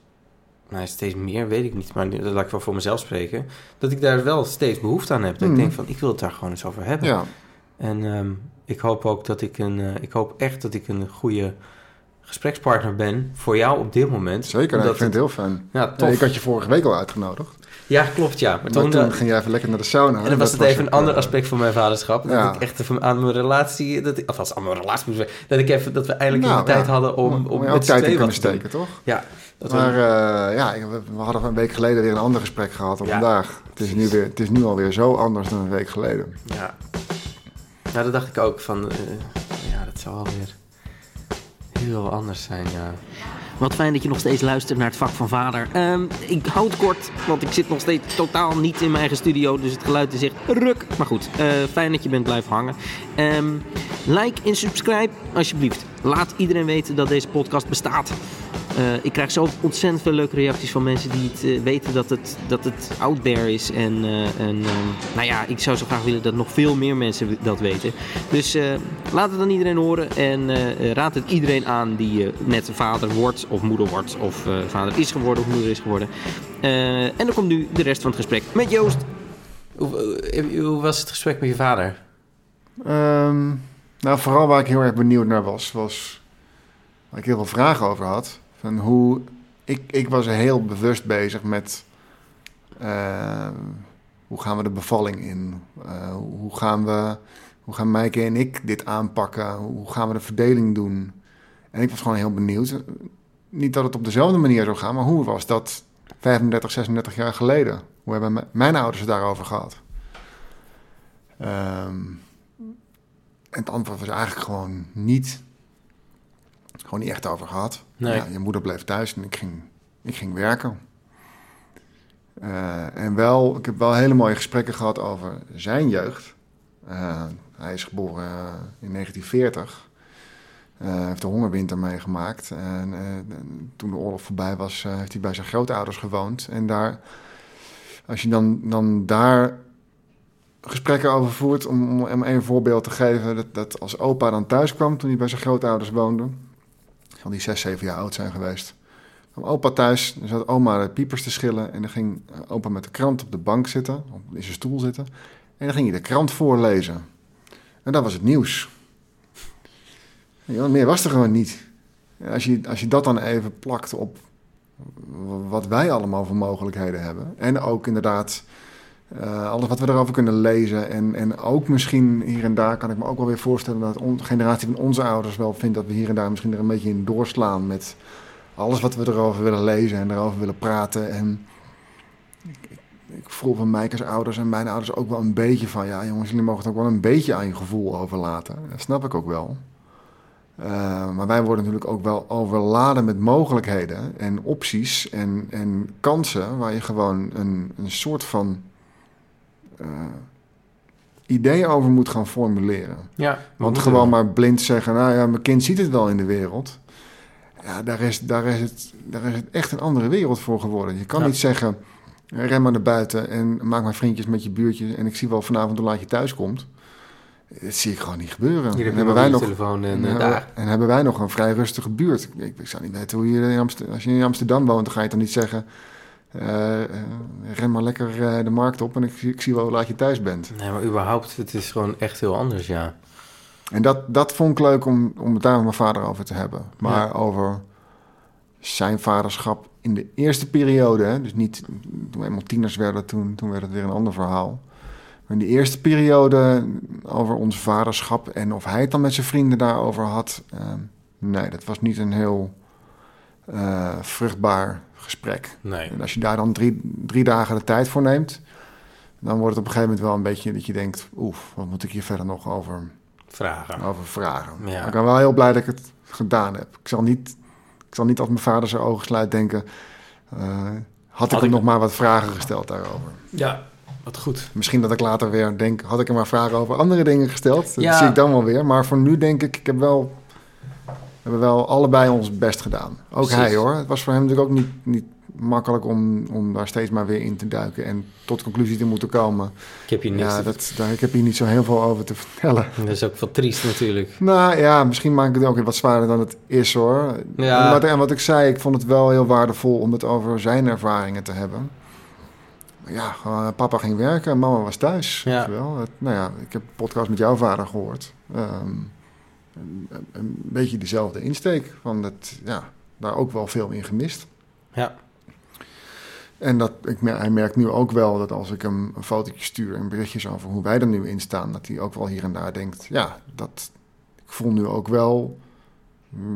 nou, steeds meer, weet ik niet, maar dat laat ik wel voor mezelf spreken, dat ik daar wel steeds behoefte aan heb. Dat ik denk van, ik wil het daar gewoon eens over hebben. Ja, En ehm, ik hoop ook dat ik een, eh, ik hoop echt dat ik een goede gesprekspartner ben voor jou op dit moment. zeker. Ik vind het heel fijn. Ja, tof. ik had je vorige week al uitgenodigd. Ja, klopt, ja. Maar Maar toen, toen, eh, ging jij even lekker naar de sauna. en dan was het even een ander eh, aspect van mijn vaderschap. Dat ik echt even aan mijn relatie, dat ik, althans aan mijn relatie zeggen, dat ik even, dat we eindelijk nou, de tijd hadden om, om, met tijd in kunnen steken, toch? Ja, dat we- Maar eh, ja, we, we hadden een week geleden weer een ander gesprek gehad dan vandaag. Het is, nu weer, het is nu alweer zo anders dan een week geleden. Ja. ja, dat dacht ik ook van, eh, ja, dat zou alweer heel anders zijn, ja. Wat fijn dat je nog steeds luistert naar het vak van vader. Ehm, ik hou het kort, want ik zit nog steeds totaal niet in mijn eigen studio. Dus het geluid is echt ruk. Maar goed, eh, fijn dat je bent blijven hangen. Ehm, like en subscribe alsjeblieft. Laat iedereen weten dat deze podcast bestaat. Eh, ik krijg zo ontzettend veel leuke reacties van mensen die het eh, weten dat het, dat het out there is. En, eh, en ehm, nou ja, ik zou zo graag willen dat nog veel meer mensen dat weten. Dus eh, laat het aan iedereen horen en eh, raad het iedereen aan die net vader wordt of moeder wordt of eh, vader is geworden of moeder is geworden. Eh, en dan komt nu de rest van het gesprek met Joost. Hoe, hoe was het gesprek met je vader? Ehm, nou, vooral waar ik heel erg benieuwd naar was, was waar ik heel veel vragen over had. Van hoe, ik, ik was heel bewust bezig met eh, hoe gaan we de bevalling in? Eh, hoe gaan we, hoe gaan en ik dit aanpakken? Hoe gaan we de verdeling doen? En ik was gewoon heel benieuwd. Niet dat het op dezelfde manier zou gaan, maar hoe was dat 35, 36 jaar geleden? Hoe hebben mijn ouders het daarover gehad? Ehm, en het antwoord was eigenlijk gewoon niet. Gewoon niet echt over gehad. Nee. Ja, je moeder bleef thuis en ik ging, ik ging werken. Eh, en wel, ik heb wel hele mooie gesprekken gehad over zijn jeugd. Eh, hij is geboren eh, in 1940. Eh, Hij heeft de hongerwinter meegemaakt. En toen de oorlog voorbij was, heeft hij bij zijn grootouders gewoond. En daar, als je dan, dan daar gesprekken over voert, om, om om een voorbeeld te geven, dat, dat als opa dan thuis kwam toen hij bij zijn grootouders woonde, zal die zes, zeven jaar oud zijn geweest. kwam opa thuis, dan zat oma de piepers te schillen en dan ging eh, opa met de krant op de bank zitten, op, in zijn stoel zitten. En dan ging je de krant voorlezen. En dat was het nieuws. Meer was er gewoon niet. Als je, als je dat dan even plakt op wat wij allemaal voor mogelijkheden hebben. En ook inderdaad eh, alles wat we erover kunnen lezen. En, en ook misschien hier en daar kan ik me ook wel weer voorstellen dat de generatie van onze ouders wel vindt dat we hier en daar misschien er een beetje in doorslaan met alles wat we erover willen lezen en erover willen praten. En ik, ik, ik voel van Mijkers ouders en mijn ouders ook wel een beetje van ja jongens, jullie mogen het ook wel een beetje aan je gevoel overlaten. Dat snap ik ook wel. Uh, maar wij worden natuurlijk ook wel overladen met mogelijkheden en opties en, en kansen waar je gewoon een, een soort van uh, idee over moet gaan formuleren. Ja, Want gewoon maar blind zeggen, nou ja, mijn kind ziet het wel in de wereld. Ja, daar is, daar is, het, daar is het echt een andere wereld voor geworden. Je kan Ja. niet zeggen, ren maar naar buiten en maak maar vriendjes met je buurtje... en ik zie wel vanavond hoe laat je thuis komt. Dat zie ik gewoon niet gebeuren. Hier heb hebben wij nog, telefoon en eh, daar. en hebben wij nog een vrij rustige buurt. Ik, ik zou niet weten hoe je in Amsterdam... Als je in Amsterdam woont, dan ga je toch niet zeggen... eh, ren maar lekker eh, de markt op en ik, zie- ik zie wel hoe laat je thuis bent. Nee, maar überhaupt, het is gewoon echt heel anders, ja. En dat, dat vond ik leuk om, om het daar met mijn vader over te hebben. Maar Ja. over zijn vaderschap in de eerste periode, hè, dus niet toen we eenmaal tieners werden, toen, toen werd het weer een ander verhaal. Maar in de eerste periode over ons vaderschap en of hij het dan met zijn vrienden daarover had, nee, dat was niet een heel eh, vruchtbaar gesprek. Nee. En als je daar dan drie, drie dagen de tijd voor neemt, dan wordt het op een gegeven moment wel een beetje dat je denkt, oef, wat moet ik hier verder nog over Vragen. over vragen. Ja. Maar ik ben wel heel blij dat ik het gedaan heb. Ik zal niet, ik zal niet als mijn vader zijn ogen sluit denken... eh, had ik ik- hem nog maar wat vragen gesteld daarover. Ja, wat goed. Misschien dat ik later weer denk... had ik hem maar vragen over andere dingen gesteld. Dat Ja. zie ik dan wel weer. Maar voor nu denk ik, ik heb wel... We hebben wel allebei ons best gedaan. Ook Precies. hij hoor. Het was voor hem natuurlijk ook niet, niet makkelijk om, om daar steeds maar weer in te duiken... en tot conclusie te moeten komen. Ik heb je niks Ja, dat, daar, ik heb hier niet zo heel veel over te vertellen. [laughs] Dat is ook wel triest natuurlijk. Nou ja, misschien maak ik het ook weer wat zwaarder dan het is hoor. Ja. En, wat, en wat ik zei, ik vond het wel heel waardevol om het over zijn ervaringen te hebben. Maar ja, gewoon, papa ging werken en mama was thuis. Ja. Wel. Nou ja, ik heb een podcast met jouw vader gehoord. Ehm, een, een beetje dezelfde insteek. Van dat, ja, daar ook wel veel in gemist. Ja, En dat, ik, hij merkt nu ook wel dat als ik hem een fotootje stuur en berichtjes over hoe wij er nu in staan, dat hij ook wel hier en daar denkt, ja, dat, ik voel nu ook wel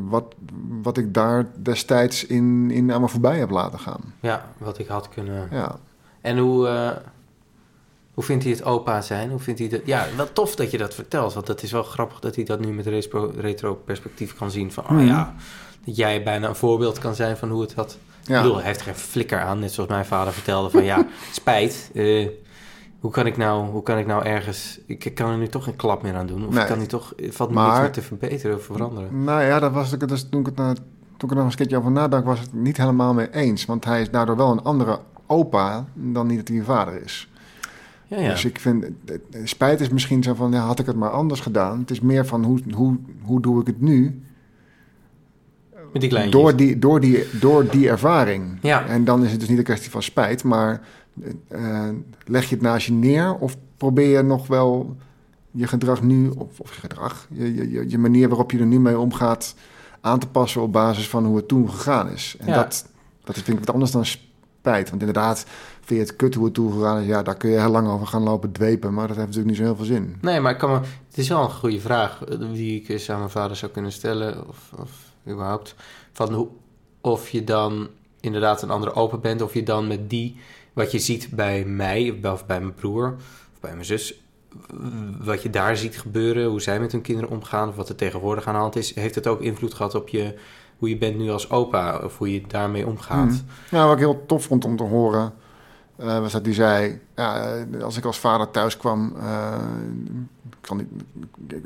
wat, wat ik daar destijds in, in aan me voorbij heb laten gaan. ja, wat ik had kunnen... Ja, En hoe, eh, hoe vindt hij het opa zijn? Hoe vindt hij dat? Ja, wel tof dat je dat vertelt. Want het is wel grappig dat hij dat nu met retro, retro perspectief kan zien. Van, oh Mhm. ja, dat jij bijna een voorbeeld kan zijn van hoe het had. Ik bedoel, hij heeft geen flikker aan. Net zoals mijn vader vertelde van, ja, [laughs] spijt. eh, hoe, kan ik nou, hoe kan ik nou ergens... Ik kan er nu toch geen klap meer aan doen. Of Nee. ik kan nu toch... Het valt me Maar- niks meer te verbeteren of veranderen. Nou ja, dat was ik, dus toen, ik het, toen ik er nog een keertje over nadacht, was het niet helemaal mee eens. Want hij is daardoor wel een andere opa dan niet dat hij een vader is. Ja, ja. Dus ik vind, spijt is misschien zo van, ja, had ik het maar anders gedaan. Het is meer van, hoe, hoe, hoe doe ik het nu? met die kleintjes. Door die, door, die, door die ervaring. Ja. En dan is het dus niet een kwestie van spijt, maar eh, leg je het naast je neer of probeer je nog wel je gedrag nu, of, of je gedrag, je, je, je- je manier waarop je er nu mee omgaat, aan te passen op basis van hoe het toen gegaan is. En Ja. dat, dat vind ik wat anders dan spijt. Want inderdaad, het kut hoe het toen gegaan is, ja, daar kun je heel lang over gaan lopen dwepen, maar dat heeft natuurlijk niet zo heel veel zin. Nee, maar ik kan me, het is wel een goede vraag eh, die ik eens aan mijn vader zou kunnen stellen, of, of überhaupt. Van hoe, of je dan inderdaad een andere open bent, of je dan met die, wat je ziet bij mij, of bij mijn broer, of bij mijn zus, wat je daar ziet gebeuren, hoe zij met hun kinderen omgaan, of wat er tegenwoordig aan de hand is, heeft het ook invloed gehad op je, hoe je bent nu als opa, of hoe je daarmee omgaat. Nou, wat ik heel tof vond om te horen, eh, was dat hij zei... Ja, eh, als ik als vader thuis kwam, eh, kan ik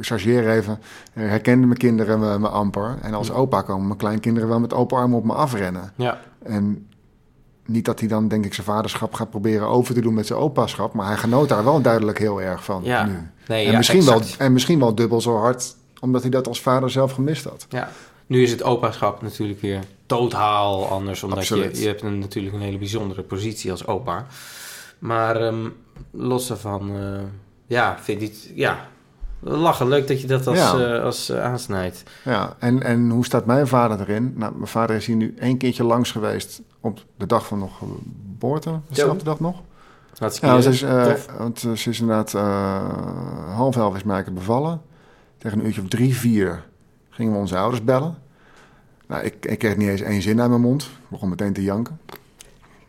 chargeer even, herkende mijn kinderen me, me amper. En als opa komen mijn kleinkinderen wel met open armen op me afrennen. Ja, En niet dat hij dan, denk ik, zijn vaderschap gaat proberen over te doen met zijn opaschap... maar hij genoot daar wel duidelijk heel erg van ja. nu. Nee, en, ja, misschien wel, en misschien wel dubbel zo hard, omdat hij dat als vader zelf gemist had. Ja, nu is het opaschap natuurlijk weer totaal anders. Omdat je, Absoluut. je hebt een, natuurlijk een hele bijzondere positie als opa. Maar ehm, los daarvan, eh, ja, vind ik het, ja, lachen. Leuk dat je dat als, Ja. eh, als eh, aansnijdt. Ja, en, en hoe staat mijn vader erin? Nou, mijn vader is hier nu één keertje langs geweest op de dag van nog geboorte. Dezelfde dag nog? Hartstikke Ja, ze is, Tof. want ze is inderdaad half elf is Maaike bevallen. Tegen een uurtje of drie, vier gingen we onze ouders bellen. Nou, ik, ik kreeg niet eens één zin uit mijn mond. Ik begon meteen te janken.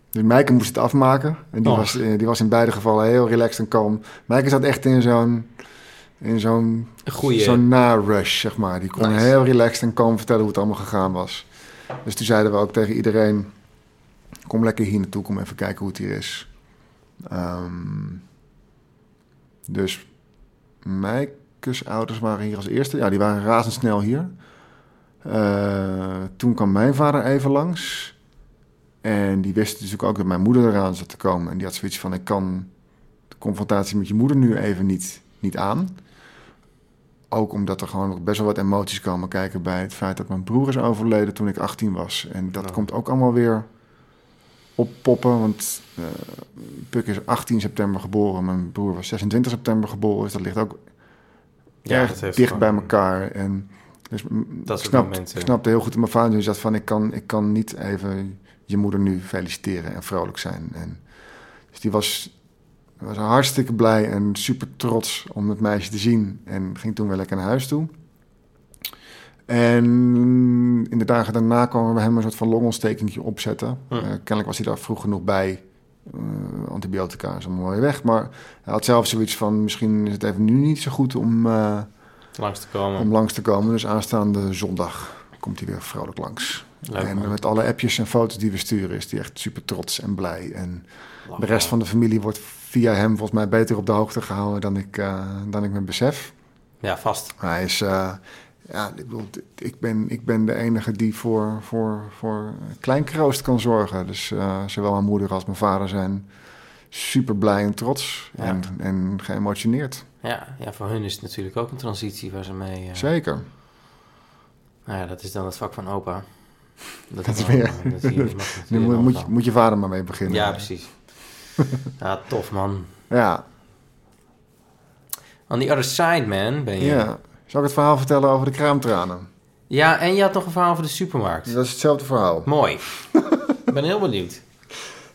Dus Maaike moest het afmaken. En die, was, eh, die was in beide gevallen heel relaxed en kalm. Maaike zat echt in zo'n... In zo'n. Zo'n na-rush, zeg maar. Die kon Nice. heel relaxed en kalm vertellen hoe het allemaal gegaan was. Dus toen zeiden we ook tegen iedereen... Kom lekker hier naartoe, kom even kijken hoe het hier is. Ehm, dus Mijkes ouders waren hier als eerste. Ja, die waren razendsnel hier. Eh, toen kwam mijn vader even langs. En die wist natuurlijk ook dat mijn moeder eraan zat te komen. En die had zoiets van, ik kan de confrontatie met je moeder nu even niet, niet aan. Ook omdat er gewoon nog best wel wat emoties komen kijken bij het feit dat mijn broer is overleden toen ik 18 was. En dat komt ook allemaal weer oppoppen. Want eh Puk is 18 september geboren. Mijn broer was 26 september geboren. Dus dat ligt ook Ja, erg dat heeft dicht bij elkaar. En dus Dat ik, snap, momenten. ik snapte heel goed dat mijn vader nu zat van... Ik kan, ik kan niet even je moeder nu feliciteren en vrolijk zijn. En, dus die was, was hartstikke blij en super trots om het meisje te zien. En ging toen weer lekker naar huis toe. En in de dagen daarna kwamen we hem een soort van longontstekingje opzetten. Hm. Eh, kennelijk was hij daar vroeg genoeg bij. Eh, antibiotica is allemaal weer weg. Maar hij had zelf zoiets van... misschien is het even nu niet zo goed om, eh, langs te komen. om langs te komen. Dus aanstaande zondag komt hij weer vrolijk langs. Leuk, en met alle appjes en foto's die we sturen... is hij echt super trots en blij. En de rest van de familie wordt via hem volgens mij beter op de hoogte gehouden... dan ik, eh, dan ik me besef. Ja, vast. Hij is, eh, ja, ik bedoel, ik ben, ik ben de enige die voor, voor, voor klein kroost kan zorgen. Dus eh, zowel mijn moeder als mijn vader zijn super blij en trots Ja. en, en geëmotioneerd. Ja, ja, voor hun is het natuurlijk ook een transitie waar ze mee... eh, Zeker. Nou ja, dat is dan het vak van opa. [laughs] Dat is weer- eh, dat zie je- mag Nu moet, moet, je, moet je vader maar mee beginnen. Ja, precies. [laughs] ja, tof man. Ja, On the other side, man, ben je. ja. Zal ik het verhaal vertellen over de kraamtranen? Ja, en je had nog een verhaal over de supermarkt. Dat is hetzelfde verhaal. Mooi. [laughs] Ik ben heel benieuwd.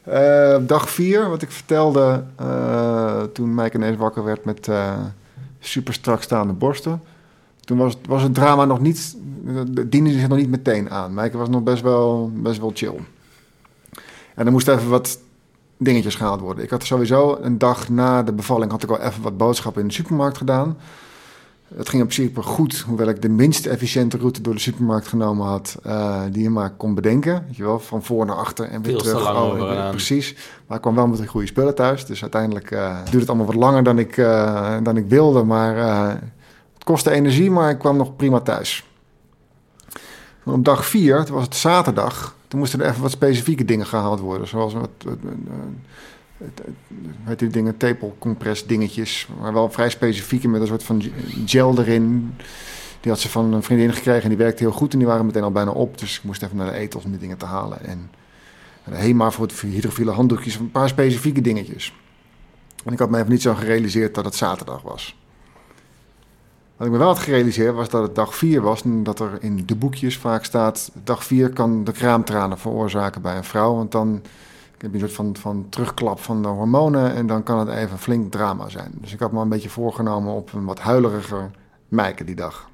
Eh, dag 4, wat ik vertelde eh, toen Mike ineens wakker werd met eh, super strak staande borsten. Toen was, was het drama nog niet, diende zich nog niet meteen aan. Mike was nog best wel, best wel chill. En er moesten even wat dingetjes gehaald worden. Ik had sowieso een dag na de bevalling had ik al even wat boodschappen in de supermarkt gedaan. Het ging op principe goed, hoewel ik de minst efficiënte route door de supermarkt genomen had, eh, die je maar kon bedenken. Weet je wel, van voor naar achter en weer Veel terug. Oh, precies. Maar ik kwam wel met de goede spullen thuis. Dus uiteindelijk eh duurde het allemaal wat langer dan ik, eh, dan ik wilde. Maar het kostte energie, maar ik kwam nog prima thuis. Op dag vier, toen was het zaterdag, toen moesten er even wat specifieke dingen gehaald worden. Zoals wat, weet die dingen, tepelcompress dingetjes. Maar wel vrij specifieke met een soort van gel erin. Die had ze van een vriendin gekregen en die werkte heel goed. En die waren meteen al bijna op. Dus ik moest even naar de etels om die dingen te halen. En de HEMA voor het hydrofiele handdoekjes. Een paar specifieke dingetjes. En ik had me even niet zo gerealiseerd dat het zaterdag was. Wat ik me wel had gerealiseerd was dat het dag 4 was. En dat er in de boekjes vaak staat... dag 4 kan de kraamtranen veroorzaken bij een vrouw. Want dan heb je een soort van, van terugklap van de hormonen... en dan kan het even flink drama zijn. Dus ik had me een beetje voorgenomen op een wat huileriger Mijke die dag.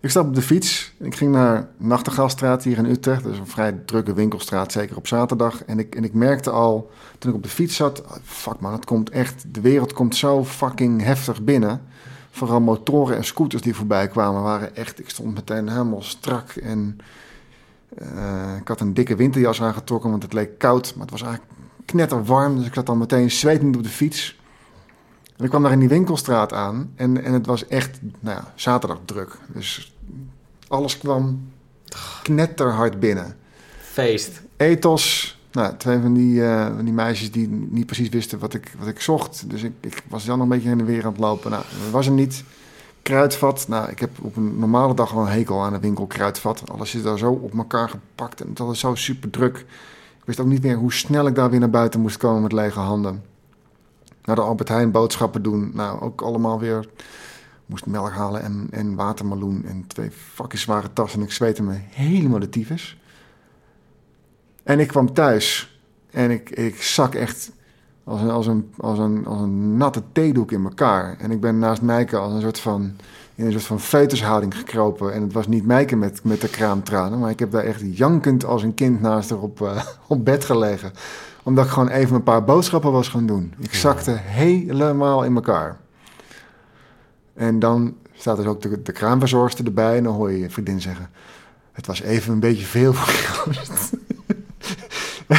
Ik stap op de fiets. Ik ging naar Nachtegaalstraat hier in Utrecht. Dat is een vrij drukke winkelstraat, zeker op zaterdag. En ik, en ik merkte al, toen ik op de fiets zat... fuck man, het komt echt... De wereld komt zo fucking heftig binnen. Vooral motoren en scooters die voorbij kwamen waren echt... Ik stond meteen helemaal strak en... eh, ik had een dikke winterjas aangetrokken, want het leek koud. Maar het was eigenlijk knetterwarm, dus ik zat al meteen zwetend op de fiets. En ik kwam daar in die winkelstraat aan en, en het was echt, nou ja, zaterdag druk. Dus alles kwam knetterhard binnen. Feest. Ethos, nou, twee van die, eh, van die meisjes die niet precies wisten wat ik, wat ik zocht. Dus ik, ik was dan nog een beetje in de weer aan het lopen. Nou, dat was er niet. Kruidvat, nou, ik heb op een normale dag wel een hekel aan een winkel kruidvat. Alles is daar zo op elkaar gepakt en dat is zo super druk. Ik wist ook niet meer hoe snel ik daar weer naar buiten moest komen met lege handen. naar de Albert Heijn boodschappen doen. Nou, ook allemaal weer... Moest melk halen en, en watermeloen en twee fucking zware tassen. En ik zweette me helemaal de tyfus. En ik kwam thuis en ik, ik zak echt als een, als, een, als, een, als een natte theedoek in elkaar. En ik ben naast Mijke als een soort van, in een soort van feutushouding gekropen. En het was niet Mijke met, met de kraamtranen, maar ik heb daar echt jankend als een kind naast haar op, uh, [laughs] op bed gelegen. Omdat ik gewoon even een paar boodschappen was gaan doen. Ik zakte helemaal in elkaar. En dan staat dus ook de, de kraamverzorgster erbij en dan hoor je je vriendin zeggen... Het was even een beetje veel voor Joost. [laughs]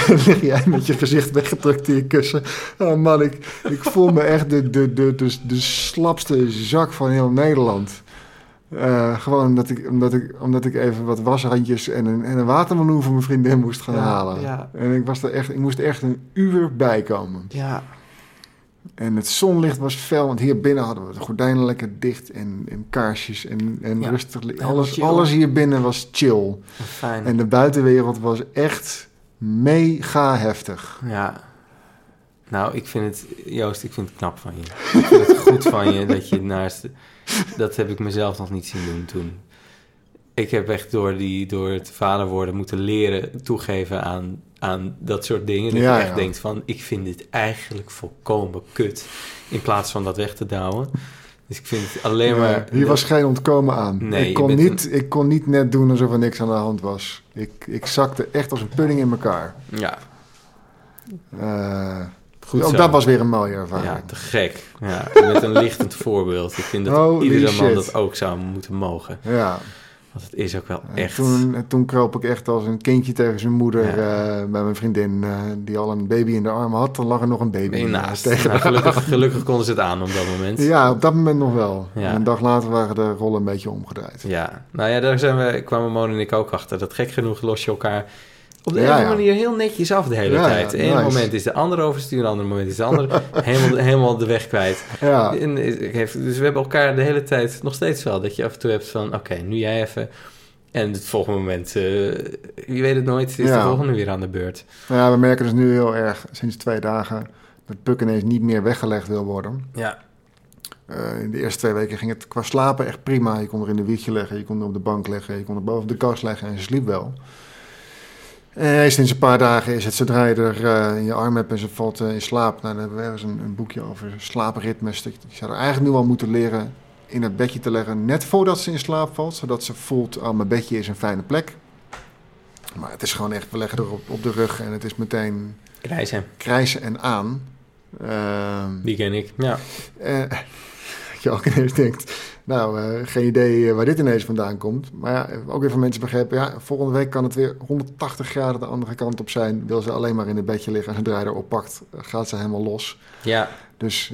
[laughs] lig jij met je gezicht weggedrukt in je kussen. Oh man, ik, ik voel me echt de, de, de, de, de slapste zak van heel Nederland. Uh, gewoon omdat ik, omdat, ik, omdat ik even wat washandjes en een, en een watermeloen voor mijn vriendin moest gaan Ja, halen. ja. En ik, was er echt, ik moest echt een uur bij komen. Ja. En het zonlicht was fel, want hier binnen hadden we de gordijnen lekker dicht en, en kaarsjes en, en Ja. rustig. Alles, alles hier binnen was chill. Fijn. En de buitenwereld was echt mega heftig. Ja. Nou, ik vind het, Joost, ik vind het knap van je. Ik vind het goed van je dat je naast, dat heb ik mezelf nog niet zien doen toen. Ik heb echt door, die, door het vader worden moeten leren toegeven aan, aan dat soort dingen. Dat Ja, je echt ja. denkt van, ik vind dit eigenlijk volkomen kut. In plaats van dat weg te douwen. Dus ik vind het alleen maar... Ja, hier was geen ontkomen aan. Nee, ik, kon niet, ik kon niet net doen alsof er niks aan de hand was. Ik, ik zakte echt als een pudding in elkaar. Ja, Eh, goed ook zo. dat was weer een mooie ervaring. Ja, te gek. Ja, bent een lichtend voorbeeld. Ik vind dat Holy iedere man dat ook zou moeten mogen. Ja. Want het is ook wel echt... Toen, toen kroop ik echt als een kindje tegen zijn moeder Ja. eh, bij mijn vriendin, eh, die al een baby in de armen had. Dan lag er nog een baby naast tegen Nou, gelukkig, gelukkig konden ze het aan op dat moment. Ja, op dat moment nog wel. Ja. Een dag later waren de rollen een beetje omgedraaid. Ja, nou ja, daar zijn we, kwamen Mon en ik ook achter. Dat gek genoeg los je elkaar op de Ja, ene ja. manier heel netjes af de hele Ja, tijd. Eén nice. moment is de andere overstuur, een ander moment is de andere helemaal, [laughs] helemaal de weg kwijt. Ja, En, dus we hebben elkaar de hele tijd nog steeds wel. Dat je af en toe hebt van, oké, nu jij even. En het volgende moment, eh, je weet het nooit, is de volgende weer aan de beurt. ja, we merken dus nu heel erg sinds twee dagen dat Puk ineens niet meer weggelegd wil worden. Ja, Eh, in de eerste twee weken ging het qua slapen echt prima. Je kon er in de wiegje leggen, je kon er op de bank leggen, je kon er boven de kast leggen en ze sliep wel. En sinds een paar dagen is het zodra je er eh, in je arm hebt en ze valt eh, in slaap. Nou, dan hebben we ergens een, een boekje over slaapritmes. Ik zou er eigenlijk nu al moeten leren in het bedje te leggen net voordat ze in slaap valt. Zodat ze voelt, oh mijn bedje is een fijne plek. Maar het is gewoon echt, we leggen er op, op de rug en het is meteen reizen, krijsen en aan. Ehm, die ken ik. Ja, eh, je ook [laughs] ineens denkt, nou, eh, geen idee eh, waar dit ineens vandaan komt. Maar ja, ook weer van mensen begrepen, ja, volgende week kan het weer 180 graden de andere kant op zijn. Wil ze alleen maar in het bedje liggen en zodra je erop pakt, eh, gaat ze helemaal los. ja, Dus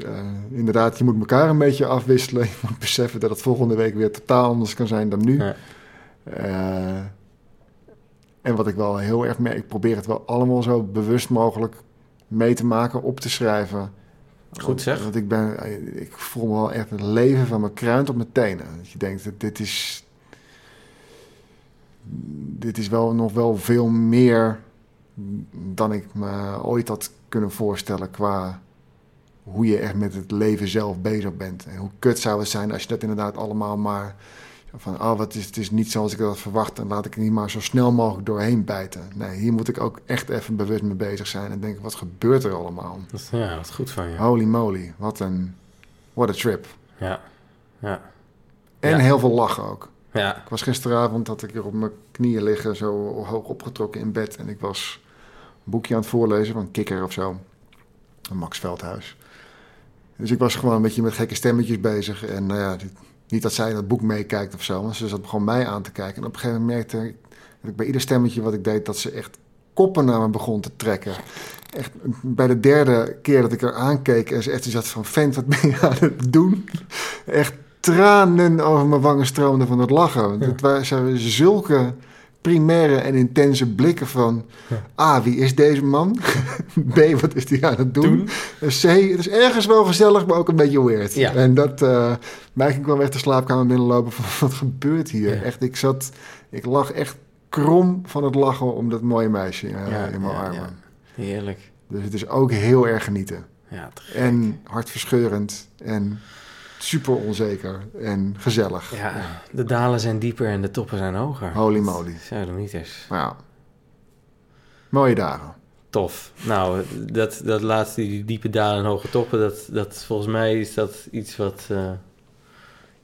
inderdaad, je moet elkaar een beetje afwisselen. [laughs] Je moet beseffen dat het volgende week weer totaal anders kan zijn dan nu. Ja. En wat ik wel heel erg merk, ik probeer het wel allemaal zo bewust mogelijk mee te maken, op te schrijven. Goed zeg. Want ik, ben, ik voel me wel echt het leven van mijn kruint op mijn tenen. Dat je denkt, dat dit is... Dit is wel nog wel veel meer dan ik me ooit had kunnen voorstellen qua hoe je echt met het leven zelf bezig bent. En hoe kut zou het zijn als je dat inderdaad allemaal maar van, oh, wat is, het is niet zoals ik dat had verwacht en laat ik er niet maar zo snel mogelijk doorheen bijten. Nee, hier moet ik ook echt even bewust mee bezig zijn en denken, wat gebeurt er allemaal? dat, ja, dat is goed van je. Holy moly, wat een, what a trip. Ja, ja, En Ja. heel veel lachen ook. ja. Ik was gisteravond, had ik er op mijn knieën liggen, zo hoog opgetrokken in bed. En ik was een boekje aan het voorlezen van Kikker of zo. Van Max Veldhuis. Dus ik was gewoon een beetje met gekke stemmetjes bezig. En nou ja, dit- niet dat zij het boek meekijkt of zo. Maar ze zat gewoon mij aan te kijken. En op een gegeven moment merkte ik dat ik bij ieder stemmetje wat ik deed... dat ze echt koppen naar me begon te trekken. Echt bij de derde keer dat ik haar aankeek... en ze echt zat van... vent, wat ben je aan het doen? Echt tranen over mijn wangen stroomden van het lachen. Want het waren zulke primaire en intense blikken van... A, wie is deze man? [laughs] B, wat is hij aan het doen? Doen. En C, het is ergens wel gezellig, maar ook een beetje weird. Ja. En dat... eh mij ging kwam echt de slaapkamer binnenlopen van... [laughs] wat gebeurt hier? Ja. Echt, ik zat... Ik lag echt krom van het lachen om dat mooie meisje eh, Ja, in mijn ja, armen. ja. Heerlijk. Dus het is ook heel erg genieten. Ja. En hartverscheurend. En super onzeker. En gezellig. ja, de dalen zijn dieper en de toppen zijn hoger. Holy moly. Zuidamieters. Maar ja. Mooie dagen. Tof. Nou, dat, dat laatste, die diepe dalen en hoge toppen, dat, dat volgens mij is dat iets wat eh,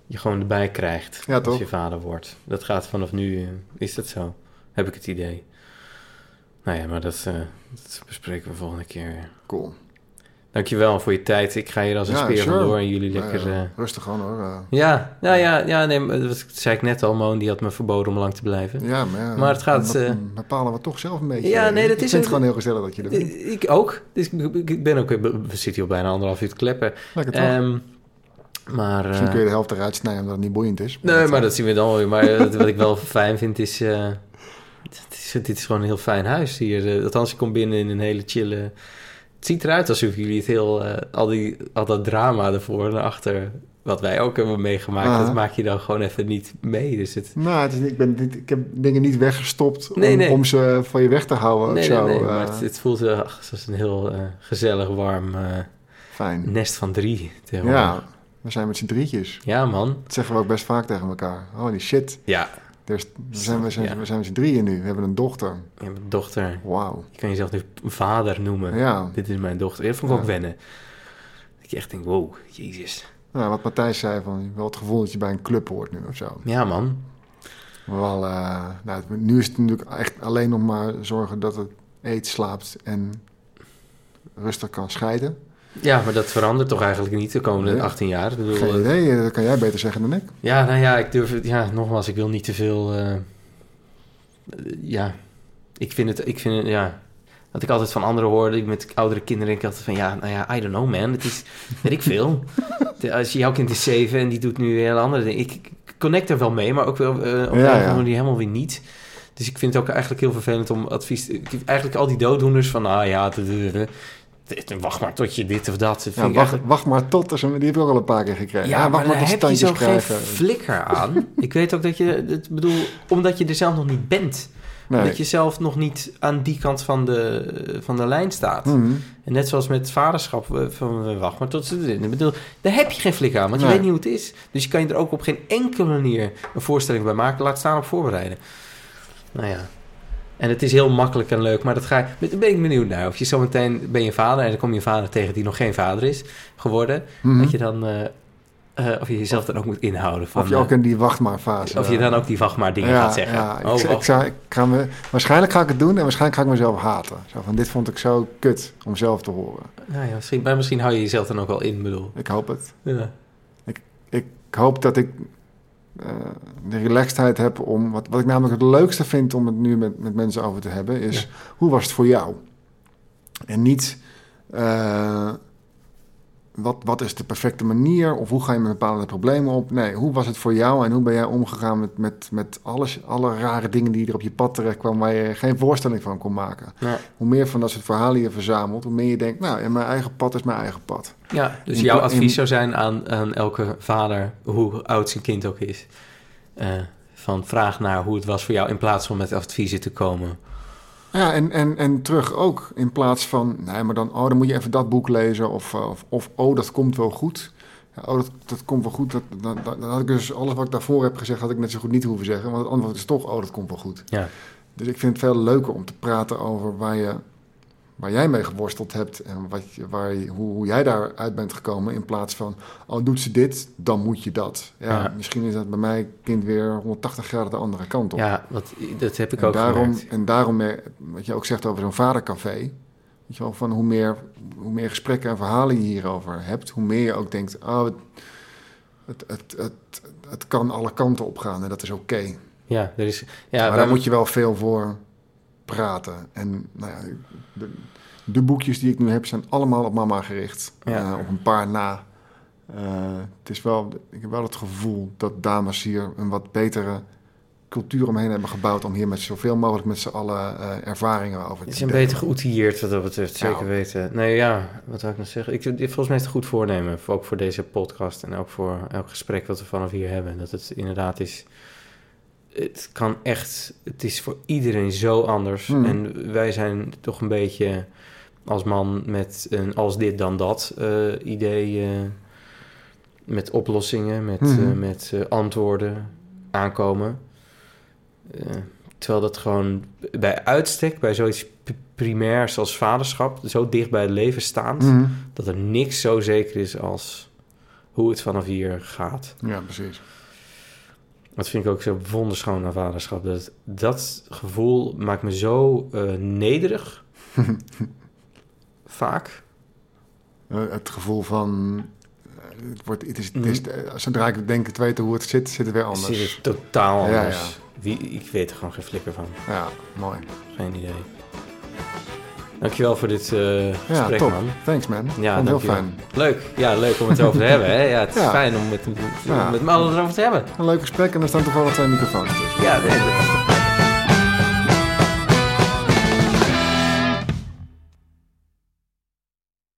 je gewoon erbij krijgt Ja, als toch? je vader wordt. Dat gaat vanaf nu, eh, is dat zo? Heb ik het idee. Nou ja, maar dat, eh, dat bespreken we volgende keer. weer. Cool. Dankjewel voor je tijd. Ik ga hier als een Ja, speer sure. vandoor en jullie lekker... Nou ja, eh, rustig gewoon hoor. eh. ja, nou ja, ja nee, dat zei ik net al. Moon die had me verboden om lang te blijven. ja, maar, Maar het gaat, dan eh, bepalen we toch zelf een beetje. Ja, nee, dat ik is vind het gewoon heel gezellig dat je er bent. Ik ook. Dus ik, ben ook... We zitten hier al bijna anderhalf uur te kleppen. Lekker toch? Ehm, maar... Misschien kun je de helft eruit snijden omdat het niet boeiend is. Nee, maar dat zien we dan weer. Maar wat ik wel [laughs] fijn vind is, dit is... Dit is gewoon een heel fijn huis hier. Althans, ik kom binnen in een hele chille... Het ziet eruit alsof jullie het heel... eh, al, die, al dat drama ervoor en achter... Wat wij ook hebben meegemaakt, dat maak je dan gewoon even niet mee. Dus het... Nou, het is, niet- ik, ben, niet- ik heb dingen niet weggestopt om, Nee, nee. om ze van je weg te houden. Nee, of nee, zo. nee, eh, maar het, het voelt wel zoals een heel eh, gezellig, warm Fijn. nest van drie. Ja, we zijn met z'n drietjes. ja, man. Dat zeggen we ook best vaak tegen elkaar. Holy shit. Ja, Er zijn, we, zijn, Ja. we zijn met z'n drieën nu. We hebben een dochter. je hebt een dochter. Wauw. Je kan jezelf nu vader noemen. Ja. Dit is mijn dochter. Dat vond ik Ja. ook wennen. Dat je echt denkt, wow, jezus. Nou, wat Matthijs zei, van, wel het gevoel dat je bij een club hoort nu of zo. Ja, man. Wel, eh, nou, nu is het natuurlijk echt alleen nog maar zorgen dat het eet, slaapt en rustig kan scheiden. Ja, maar dat verandert toch eigenlijk niet de komende Nee. 18 jaar. Ik bedoel, Geen eh, idee, eh, dat kan jij beter zeggen dan ik. ja, nou ja, ik durf het... Ja, nogmaals, ik wil niet te veel... eh, ja, ik vind het... Ik vind het, ja... Wat ik altijd van anderen hoorde, met oudere kinderen, denk ik altijd van... Ja, nou ja, I don't know, man. Het is... Weet ik veel. [laughs] Als je jouw kind is zeven en die doet nu hele andere dingen. Ik, connect er wel mee, maar ook wel op een Ja, andere ja. manier helemaal weer niet. Dus ik vind het ook eigenlijk heel vervelend om advies... Eigenlijk al die dooddoeners van... Ah ja, wacht maar tot je dit of dat. Ja, wacht, wacht maar tot, er zo'n- die heb ik ook al een paar keer gekregen. ja, Ja, maar wacht maar dan tot standjes krijgen. flikker aan. [laughs] ik weet ook dat je... Het bedoel, omdat je er zelf nog niet bent. Nee. Dat je zelf nog niet aan die kant van de, van de lijn staat. Mhm. En net zoals met vaderschap, van wacht maar tot ze erin. Ik bedoel, daar heb je geen flikker aan, want je weet niet hoe het is. Dus je kan je er ook op geen enkele manier een voorstelling bij maken. Laat staan op voorbereiden. Nou ja. En het is heel makkelijk en leuk, maar dat ga. Dan ben ik benieuwd naar. Of je zometeen ben je vader en dan kom je een vader tegen die nog geen vader is geworden. Mhm. Dat je dan... eh, eh, of je jezelf dan ook moet inhouden van... Of je ook in die wacht maar fase. eh, of je dan ook die wacht maar dingen ja, gaat zeggen. Ja, ik, oh, ik, oh. zou, ik ga me, waarschijnlijk ga ik het doen en waarschijnlijk ga ik mezelf haten. Zo van, dit vond ik zo kut om zelf te horen. Nou ja, misschien, maar misschien hou je jezelf dan ook wel in, bedoel. Ik hoop het. Ja. Ik hoop dat ik eh, de relaxedheid heb om... Wat, wat ik namelijk het leukste vind om het nu met, met mensen over te hebben... is Ja. hoe was het voor jou? En niet... eh, wat, wat is de perfecte manier? Of hoe ga je met bepaalde problemen op? Nee, hoe was het voor jou? En hoe ben jij omgegaan met, met, met alles, alle rare dingen die er op je pad terecht kwamen... waar je geen voorstelling van kon maken? Ja. Hoe meer van dat soort verhalen je verzamelt... hoe meer je denkt, nou, ja, mijn eigen pad is mijn eigen pad. Ja, dus In jouw in- advies zou zijn aan, aan elke vader, hoe oud zijn kind ook is, eh, van vraag naar hoe het was voor jou in plaats van met adviezen te komen. Ja, en, en, en terug ook. In plaats van, nee, maar dan, oh, dan moet je even dat boek lezen. Of, eh, of, of oh, dat komt wel goed. Ja, oh, dat, dat komt wel goed. Dat, dat, dat, dan had ik dus alles wat ik daarvoor heb gezegd, had ik net zo goed niet hoeven zeggen. Want het antwoord is toch, oh, dat komt wel goed. Ja, Dus ik vind het veel leuker om te praten over waar, je, waar jij mee geworsteld hebt. En wat, je- waar hoe, hoe jij daaruit bent gekomen. In plaats van, oh, doet ze dit, dan moet je dat. Ja, Ja. misschien is dat bij mij kind weer 180 graden de andere kant op. ja wat, dat heb ik En ook daarom, gemerkt. en daarom, eh, wat je ook zegt over zo'n vadercafé. Weet je wel, van hoe meer, hoe meer gesprekken en verhalen je hierover hebt, hoe meer je ook denkt, oh, het, het, het, het, het kan alle kanten op gaan en dat is oké. Ja, er is, ja, maar daar moet je wel veel voor praten. En nou ja, de, de boekjes die ik nu heb zijn allemaal op mama gericht. Ja. Eh, op een paar na. Eh, het is wel, ik heb wel het gevoel dat dames hier een wat betere cultuur omheen hebben gebouwd... om hier met zoveel mogelijk met z'n allen eh, ervaringen over te is een beter geoutilleerd wat dat betreft, Ja. zeker weten. Nee, ja, wat zou ik nog zeggen? Ik, volgens mij is het goed voornemen, voor- ook voor deze podcast en ook voor elk gesprek wat we vanaf hier hebben. Dat het inderdaad is, het kan echt, het is voor iedereen zo anders. Hmm. En wij zijn toch een beetje als man met een als dit dan dat eh, idee. eh, met oplossingen, met, Mhm. eh, met antwoorden aankomen. Terwijl dat gewoon bij uitstek, bij zoiets primairs als vaderschap, zo dicht bij het leven staand, Mhm. dat er niks zo zeker is als hoe het vanaf hier gaat. Ja, precies. Dat vind ik ook zo wonderschoon aan vaderschap. Dat, dat gevoel maakt me zo eh, nederig. [laughs] Vaak. Eh, het gevoel van... eh, Het wordt, het is, het is, eh, zodra ik denk te weten hoe het zit, zit het weer Anders. Zit het totaal Ja, anders. ja. Wie, ik weet er gewoon geen flikker van. Ja, mooi. Geen idee. Dankjewel voor dit Ja, gesprek, top. man. Thanks, man. Ja, heel fijn. Leuk. Ja, leuk om het erover te [laughs] hebben. Hè? Ja, het is Ja. fijn om met, met, Ja. met me allen erover te hebben. Een leuk gesprek en er staan toevallig twee microfoons tussen. Ja, dat-